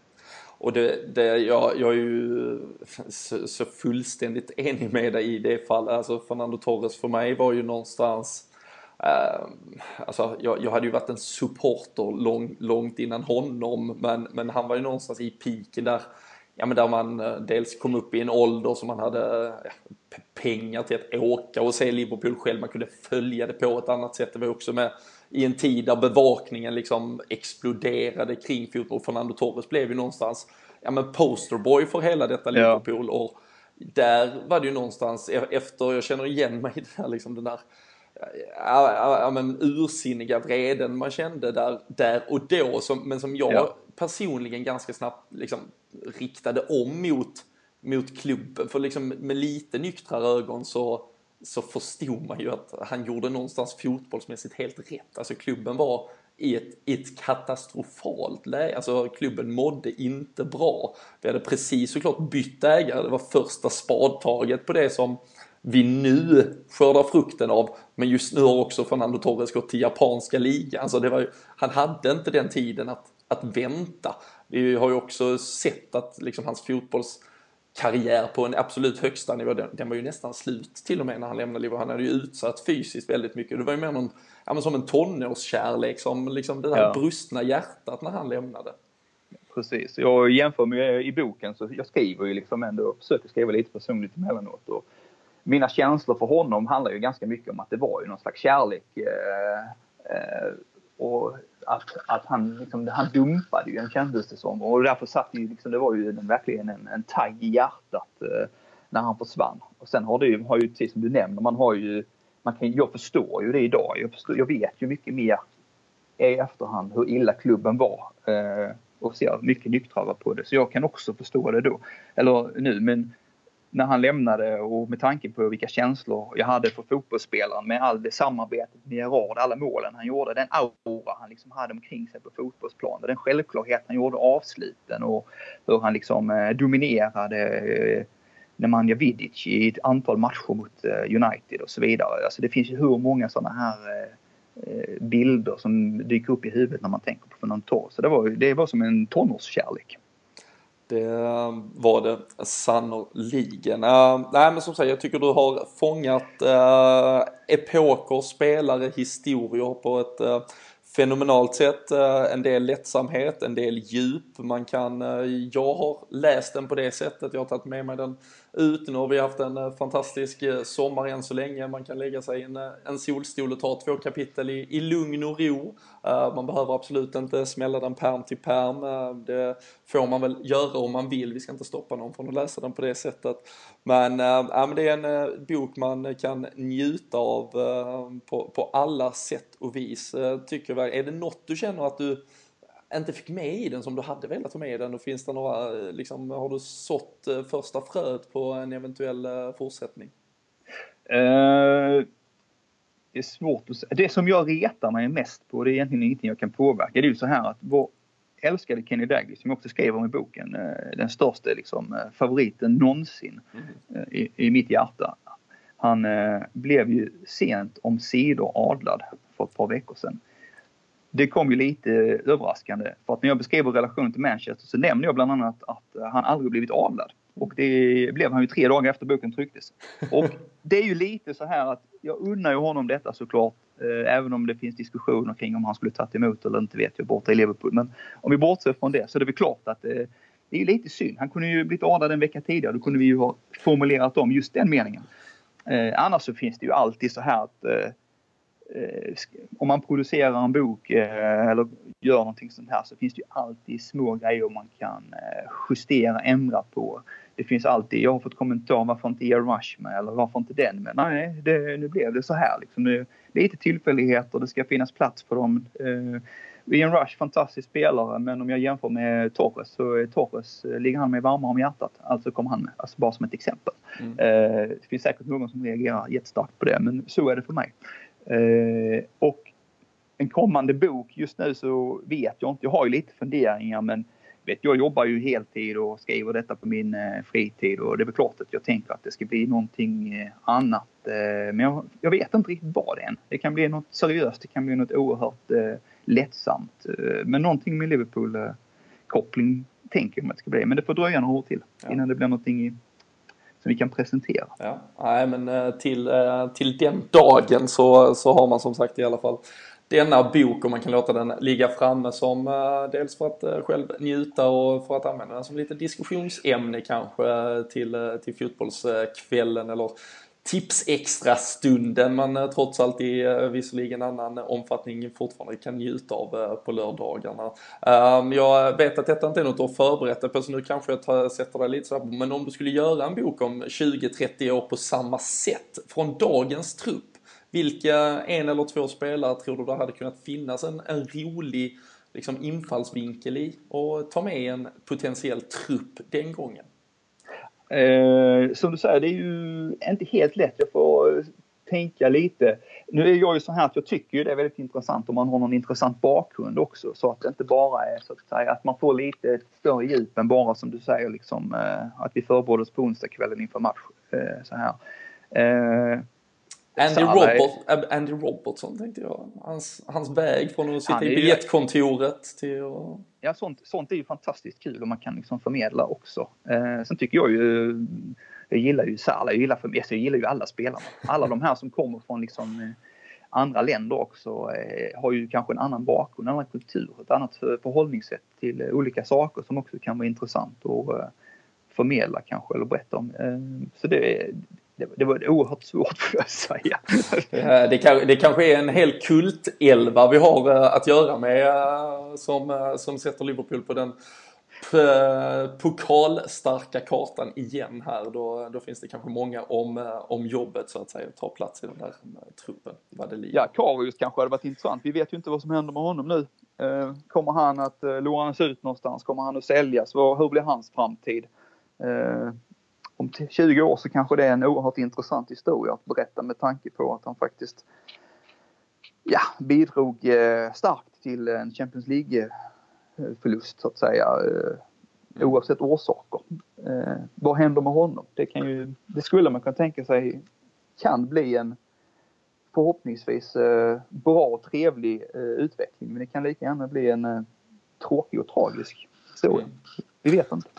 Och det, det, jag, jag är ju så, så, fullständigt enig med dig i det fallet. Alltså Fernando Torres för mig var ju någonstans Uh, alltså jag, jag, hade ju varit en supporter lång, långt innan honom men, men han var ju någonstans i piken där, ja, men där man eh, dels kom upp i en ålder som man hade ja, pengar till att åka och se Liverpool själv. Man kunde följa det på ett annat sätt. Det var också med i en tid där bevakningen liksom exploderade kring fotboll. Fernando Torres blev ju någonstans ja, men posterboy för hela detta Liverpool. Ja. Och där var det ju någonstans e-, efter, jag känner igen mig i här, liksom den där ja, ja, men ursinniga vreden man kände där, där och då. Som, men som jag ja. personligen ganska snabbt liksom riktade om mot, mot klubben. För liksom med lite nyktrare ögon så så förstod man ju att han gjorde någonstans fotbollsmässigt helt rätt. Alltså klubben var i ett, i ett katastrofalt läge. Alltså klubben mådde inte bra. Vi hade precis såklart bytt ägare. Det var första spadtaget på det som vi nu skördar frukten av. Men just nu har också Fernando Torres gått till japanska ligan. Alltså det var ju, han hade inte den tiden att, att vänta. Vi har ju också sett att liksom hans fotbolls karriär på en absolut högsta nivå, den, den, var ju nästan slut till och med när han lämnade Liverpool. Han hade ju utsatt fysiskt väldigt mycket. Det var ju mer någon, ja, men som en tonårskärlek, som liksom det där ja. brustna hjärtat när han lämnade. Precis. Jag jämför med i boken, så jag skriver ju liksom ändå, försöker skriva lite personligt emellanåt. Och mina känslor för honom handlar ju ganska mycket om att det var ju någon slags kärlek. Eh, eh, och att, att han, liksom, han dumpade ju en kändes det som. Och därför satt ju, liksom, det var ju verkligen en, en tagg i hjärtat eh, när han försvann. Och sen har det ju, har ju, precis som du nämner, man har ju, man kan, jag förstår ju det idag. Jag, förstår, jag vet ju mycket mer i efterhand hur illa klubben var. Eh, och ser mycket nyktrare på det. Så jag kan också förstå det då. Eller nu, men när han lämnade och med tanke på vilka känslor jag hade för fotbollsspelaren med all det samarbetet med Gerard, alla målen han gjorde, den aura han liksom hade omkring sig på fotbollsplanen, den självklarhet han gjorde avsluten och hur han liksom eh, dominerade eh, Nemanja Vidic i ett antal matcher mot eh, United och så vidare. Alltså det finns ju hur många sådana här eh, eh, bilder som dyker upp i huvudet när man tänker på Fernando Torres. Så det var, det var som en tonårskärlek. Det eh, var det sannoliken. Uh, nej men som sagt, jag tycker du har fångat uh, epoker, spelare, historier på ett uh, fenomenalt sätt. En del lättsamhet, en del djup. Man kan, jag har läst den på det sättet, jag har tagit med mig den ut. Nu har vi haft en eh, fantastisk eh, sommar än så länge. Man kan lägga sig i en, eh, en solstol och ta två kapitel i, i lugn och ro. Uh, man behöver absolut inte smälla den perm till perm. Uh, det får man väl göra om man vill. Vi ska inte stoppa någon från att läsa den på det sättet. Men, uh, men det är en bok man kan njuta av på, på alla sätt och vis. tycker jag. Är det något du känner att du inte fick med i den som du hade velat ha med i den? Och finns det några, liksom, har du sått första fröet på en eventuell fortsättning? Uh, det är svårt att säga. Det som jag retar mig mest på, det är egentligen ingenting jag kan påverka. Det är ju så här att vår älskade Kenny Dalglish, som jag också skrev om i boken, eh, den största liksom, eh, favoriten någonsin mm. i, i mitt hjärta. Han eh, blev ju sent om sidor adlad för ett par veckor sedan. Det kom ju lite överraskande för att när jag beskriver relationen till Manchester så nämner jag bland annat att eh, han aldrig blivit adlad. Och det blev han ju tre dagar efter boken trycktes. Och det är ju lite så här att jag unnar ju honom detta såklart. Eh, även om det finns diskussioner kring om han skulle tagit emot eller inte vet jag borta i Liverpool. Men om vi bortser från det så är det väl klart att eh, det är ju lite synd. Han kunde ju blivit adlad en vecka tidigare. Då kunde vi ju ha formulerat om just den meningen. Eh, annars så finns det ju alltid så här att eh om man producerar en bok eh, eller gör någonting sånt här så finns det ju alltid små grejer man kan justera, ändra på det finns alltid, jag har fått kommentar varför inte Ian Rush med eller varför inte den med. Nej, det, nu blev det så här liksom. Det är lite tillfälligheter, det ska finnas plats för dem. Ian Rush, fantastisk spelare, men om jag jämför med Torres så är Torres, eh, ligger han mig varmare om hjärtat. Alltså kommer han med, alltså bara som ett exempel. Mm. Det finns säkert någon som reagerar jättestarkt på det, men så är det för mig. Uh, och en kommande bok, just nu så vet jag inte, jag har ju lite funderingar men vet, jag jobbar ju heltid och skriver detta på min eh, fritid och det är väl klart att jag tänker att det ska bli någonting eh, annat. Eh, men jag, jag, vet inte riktigt vad det är. Det kan bli något seriöst, det kan bli något oerhört eh, lättsamt. Eh, men någonting med Liverpool-koppling tänker jag att det ska bli. Men det får dröja några år till ja. innan det blir någonting som vi kan presentera. Ja, nej men eh, till, eh, till den dagen så, så har man som sagt i alla fall denna bok och man kan låta den ligga framme som eh, dels för att själv njuta och för att använda den som lite diskussionsämne kanske till, till fotbollskvällen eller tipsextra-stunden man eh, trots allt i eh, visserligen annan omfattning fortfarande kan njuta av eh, på lördagarna. Ehm, jag vet att detta inte är något att förberett dig på så nu kanske jag tar, sätter dig lite så här, men om du skulle göra en bok om 20-30 år på samma sätt från dagens trupp vilka en eller två spelare tror du det hade kunnat finnas en, en rolig liksom, infallsvinkel i och ta med en potentiell trupp den gången? Eh, som du säger, det är ju inte helt lätt. Jag får tänka lite. Nu är jag ju så här att jag tycker ju det är väldigt intressant om man har någon intressant bakgrund också så att det inte bara är så att säga att man får lite större djup än bara som du säger liksom eh, att vi förbereder oss på onsdagskvällen inför match. Eh, så här. Eh, Andy, Robert, Andy Robertson tänkte jag. Hans, hans väg från att sitta i biljettkontoret till att... Ja, sånt, sånt är ju fantastiskt kul och man kan liksom förmedla också. Eh, sen tycker jag ju, jag gillar ju Salah, jag gillar, alltså jag gillar ju alla spelarna. Alla de här som kommer från liksom eh, andra länder också eh, har ju kanske en annan bakgrund, en annan kultur, ett annat förhållningssätt till eh, olika saker som också kan vara intressant att eh, förmedla kanske eller berätta om. Eh, så det, det, det var oerhört svårt får jag säga. det, kan, det kanske är en hel kultelva vi har eh, att göra med eh, som, eh, som sätter Liverpool på den pokalstarka kartan igen här. Då, då finns det kanske många om, om jobbet så att säga, att ta plats i den där truppen. Vad det ja, Karius kanske hade varit intressant. Vi vet ju inte vad som händer med honom nu. Kommer han att lånas ut någonstans? Kommer han att säljas? Hur blir hans framtid? Om 20 år så kanske det är en oerhört intressant historia att berätta med tanke på att han faktiskt ja, bidrog eh, starkt till en Champions League-förlust så att säga. Eh, oavsett orsaker. Eh, vad händer med honom? Det, kan ju, det skulle man kunna tänka sig kan bli en förhoppningsvis eh, bra och trevlig eh, utveckling. Men det kan lika gärna bli en eh, tråkig och tragisk historia. Mm. Vi vet inte.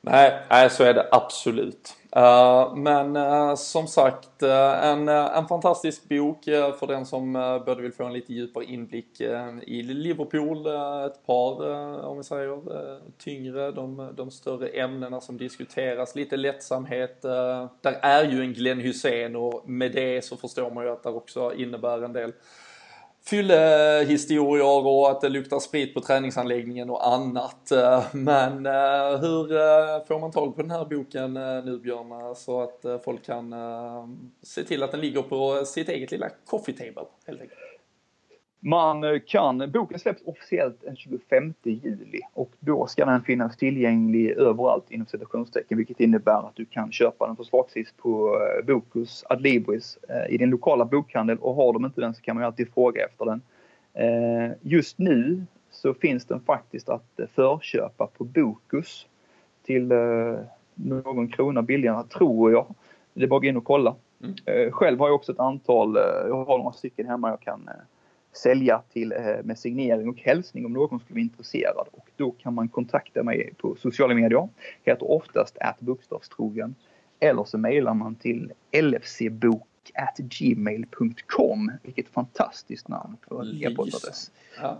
Nej, nej, så är det absolut. Uh, men uh, som sagt, uh, en, en fantastisk bok för den som både vill få en lite djupare inblick i Liverpool. ett par, om vi säger, tyngre, de, de större ämnena som diskuteras. Lite lättsamhet. där är ju en Glenn Hussein och med det så förstår man ju att det också innebär en del fyllehistorier och att det luktar sprit på träningsanläggningen och annat. Eh, men eh, hur eh, får man tag på den här boken nu Björn så att folk kan se till att den ligger på sitt eget lilla coffee table helt enkelt? Man kan, boken släpps officiellt den 25 juli och då ska den finnas tillgänglig överallt inom citationstecken vilket innebär att du kan köpa den förslagsvis på eh, Bokus, Adlibris eh, i din lokala bokhandel och har de inte den så kan man ju alltid fråga efter den. Eh, just nu så finns den faktiskt att förköpa på Bokus till någon krona billigare tror jag. Det är bara att gå in och kolla. Mm. Själv har jag också ett antal, jag har några stycken hemma jag kan sälja till, eh, med signering och hälsning om någon skulle vara intresserad. Och då kan man kontakta mig på sociala medier. Heter oftast att bokstavstrogen. Eller så mejlar man till lfcbok gmail.com. Vilket fantastiskt namn för en e-postadress. Ja.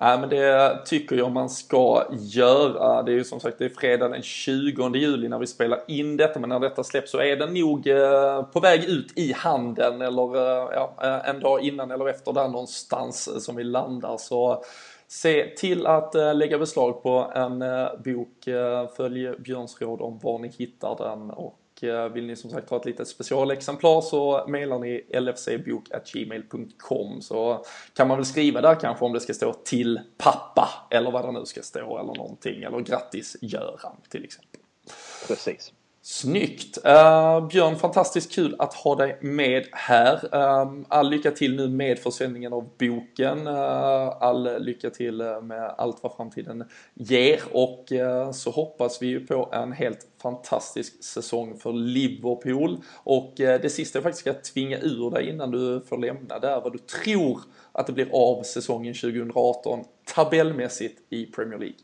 Nej men det tycker jag man ska göra. Det är ju som sagt det är fredag den 20 juli när vi spelar in detta men när detta släpps så är den nog eh, på väg ut i handeln eller eh, ja, eh, en dag innan eller efter där någonstans som vi landar. Så se till att lägga beslag på en bok. Följ Björns råd om var ni hittar den och Eh, vill ni som sagt ha ett litet specialexemplar så mejlar ni lfcbok.gmail.com så kan man väl skriva där kanske om det ska stå till pappa eller vad det nu ska stå eller någonting eller grattis Göran till exempel. Precis. Snyggt! Uh, Björn, fantastiskt kul att ha dig med här. Uh, all lycka till nu med försäljningen av boken. Uh, all lycka till med allt vad framtiden ger och så hoppas vi ju på en helt fantastisk säsong för Liverpool. Och det sista jag faktiskt ska tvinga ur dig innan du får lämna det är vad du tror att det blir av säsongen 2018 tabellmässigt i Premier League.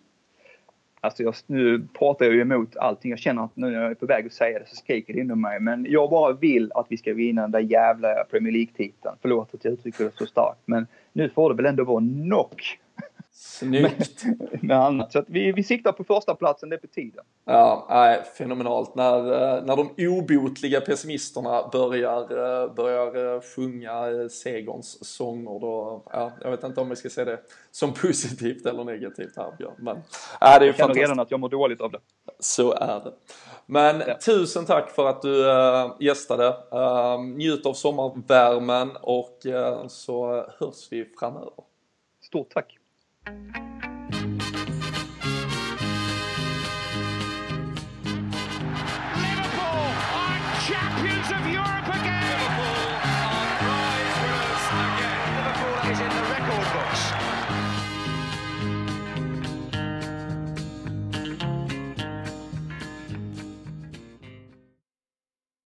Alltså jag, nu pratar jag ju emot allting. Jag känner att nu när jag är på väg att säga det så skriker det inom mig. Men jag bara vill att vi ska vinna den där jävla Premier League-titeln. Förlåt att jag uttrycker det så starkt. Men nu får det väl ändå vara knock Snyggt! (laughs) annat. Så att vi, vi siktar på första platsen, det är på tiden. Ja, nej, fenomenalt. När, eh, när de obotliga pessimisterna börjar, eh, börjar eh, sjunga segerns sånger då, ja, jag vet inte om vi ska se det som positivt eller negativt här Björn. Men, ja, det är jag känner redan att jag mår dåligt av det. Så är det. Men ja. tusen tack för att du äh, gästade. Äh, njut av sommarvärmen och äh, så hörs vi framöver. Stort tack! Thank you.